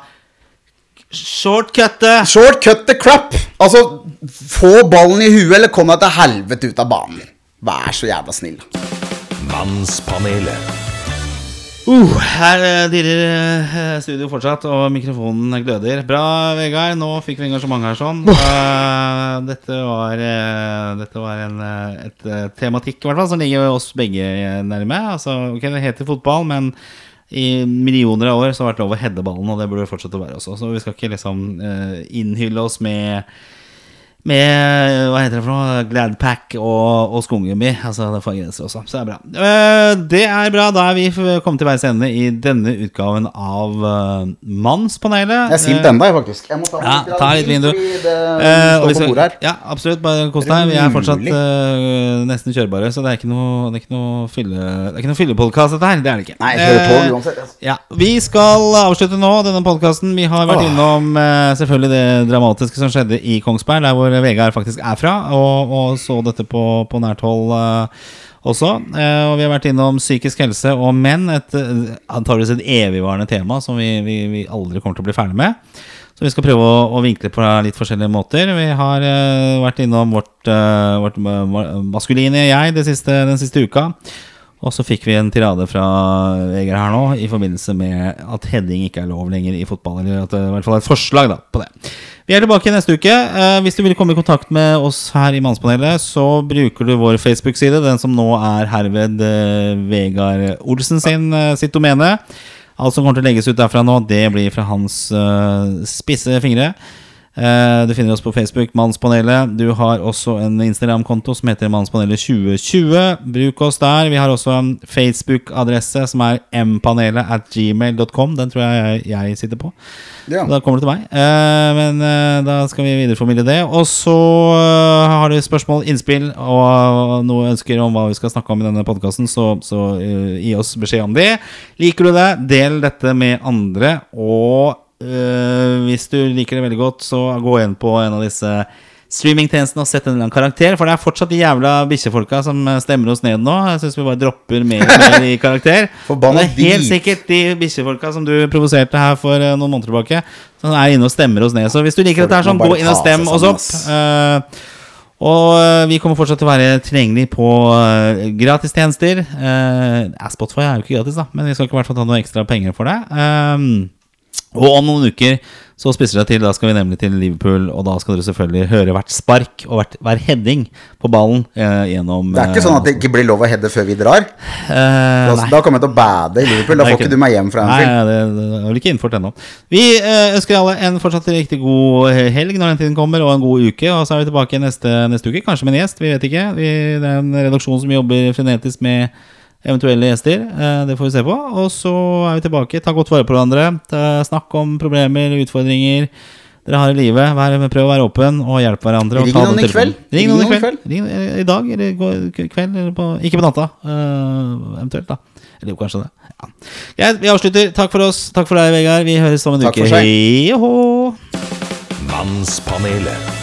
Shortcutte! Shortcutte the crap! Altså, få ballen i huet, eller kom deg til helvete ut av banen. Vær så jævla snill. Mannspanelet. Uh, her eh, dirrer eh, studio fortsatt, og mikrofonen gløder. Bra, Vegard. Nå fikk vi engasjement her sånn. Uh, dette var, dette var en, et tematikk i hvert fall som ligger oss begge nærme. Altså, ok, Det heter fotball, men i millioner av år så har det vært lov å heade ballen, og det burde det fortsette å være også. Så vi skal ikke liksom eh, innhylle oss med med hva heter det for noe? Gladpack og, og skumgummi. Altså, det får grenser også, så det er bra. Eh, det er bra. Da er vi kommet til veis ende i denne utgaven av uh, Mannspanelet. Jeg er sint Eh, ennå, faktisk. Jeg må ta, ja, ta litt vin, du. Eh, på Ja, absolutt. Bare kos deg. Vi er fortsatt uh, nesten kjørbare, så det er ikke noe, det er ikke noe fylle Det er ikke noe fyllepodkast, dette her. Det er det ikke. Nei, jeg kjører Eh, tog uansett. altså. ja, Vi skal avslutte nå denne podkasten. Vi har vært Åh. innom uh, selvfølgelig det dramatiske som skjedde i Kongsberg, der hvor Vegard faktisk er fra, og, og så dette på, på nært hold uh, også. Eh, og vi har vært innom psykisk helse og menn, et eh, antageligvis et evigvarende tema som vi, vi, vi aldri kommer til å bli ferdig med. Så vi skal prøve å, å vinkle på litt forskjellige måter. Vi har vært innom vårt, vårt ma- ma- maskuline jeg siste, den siste uka. Og så fikk vi en tirade fra Vegard her nå i forbindelse med at heading ikke er lov lenger i fotball. Eller at det er i hvert fall et forslag da, på det. Vi er tilbake neste uke. Eh, hvis du vil komme i kontakt med oss her i Mannspanelet, så bruker du vår Facebook-side, den som nå er herved eh, Vegard Olsen sin, eh, sitt domene. Alt som kommer til å legges ut derfra nå, det blir fra hans spisse fingre. Eh, du finner oss på Facebook, Mannspanelet. Du har også en Instagram-konto som heter Mannspanelet2020. Bruk oss der. Vi har også en Facebook-adresse som er mpanelet at gmail.com. Den tror jeg jeg, sitter på. Ja. Da kommer det til meg. Eh, men eh, da skal vi videreformidle det. Og så har du spørsmål, innspill og noe ønsker om hva vi skal snakke om i denne podkasten, så, så gi oss beskjed om det. Liker du det, del dette med andre. Og hvis du liker det veldig godt, så gå inn på en av disse streamingtjenestene og sett en eller annen karakter. For det er fortsatt de jævla bikkjefolka som eh, stemmer oss ned nå. Jeg syns vi bare dropper mer og mer i karakter. Forbanna det er helt sikkert de bikkjefolka som du provoserte her for eh, noen måneder tilbake, som er inne og stemmer oss ned. Så hvis du liker Folk dette her, sånn, gå inn og stem oss opp. Eh, og eh, vi kommer fortsatt til å være tilgjengelig på uh, gratistjenester. Uh, Spotify er jo ikke gratis, da, men vi skal ikke i hvert fall ta noe ekstra penger for det. Um, og om noen uker så spisser det til. Da skal vi nemlig til Liverpool, og da skal dere selvfølgelig høre hvert spark og hvert, hver heading på ballen eh, gjennom Det er ikke sånn at det ikke blir lov å heade før vi drar. eh, Da, da kommer jeg til å bade i Liverpool. Da får ikke du meg hjem fra Nei, Anfield. det, det er vel ikke innført ennå. Vi eh, ønsker alle en fortsatt riktig god helg når den tiden kommer, og en god uke. Og så er vi tilbake neste, neste uke, kanskje med en gjest. Vi vet ikke. Vi, det er en redaksjon som jobber frenetisk med eventuelle gjester. Eh, det får vi se på. Og så er vi tilbake. Ta godt vare på hverandre. Snakk om problemer, utfordringer dere har i livet. Vær, prøv å være åpen og hjelpe hverandre. Ring ta noen i kveld. Ring noen i kveld. Ring, eh, I dag eller i kveld, eller på, ikke på natta. eh, eventuelt, da. Eller jo, kanskje det. Ja. Ja, vi avslutter. Takk for oss. Takk for deg, Vegard. Vi høres om en Takk uke. for seg. Hei. Mannspanelet.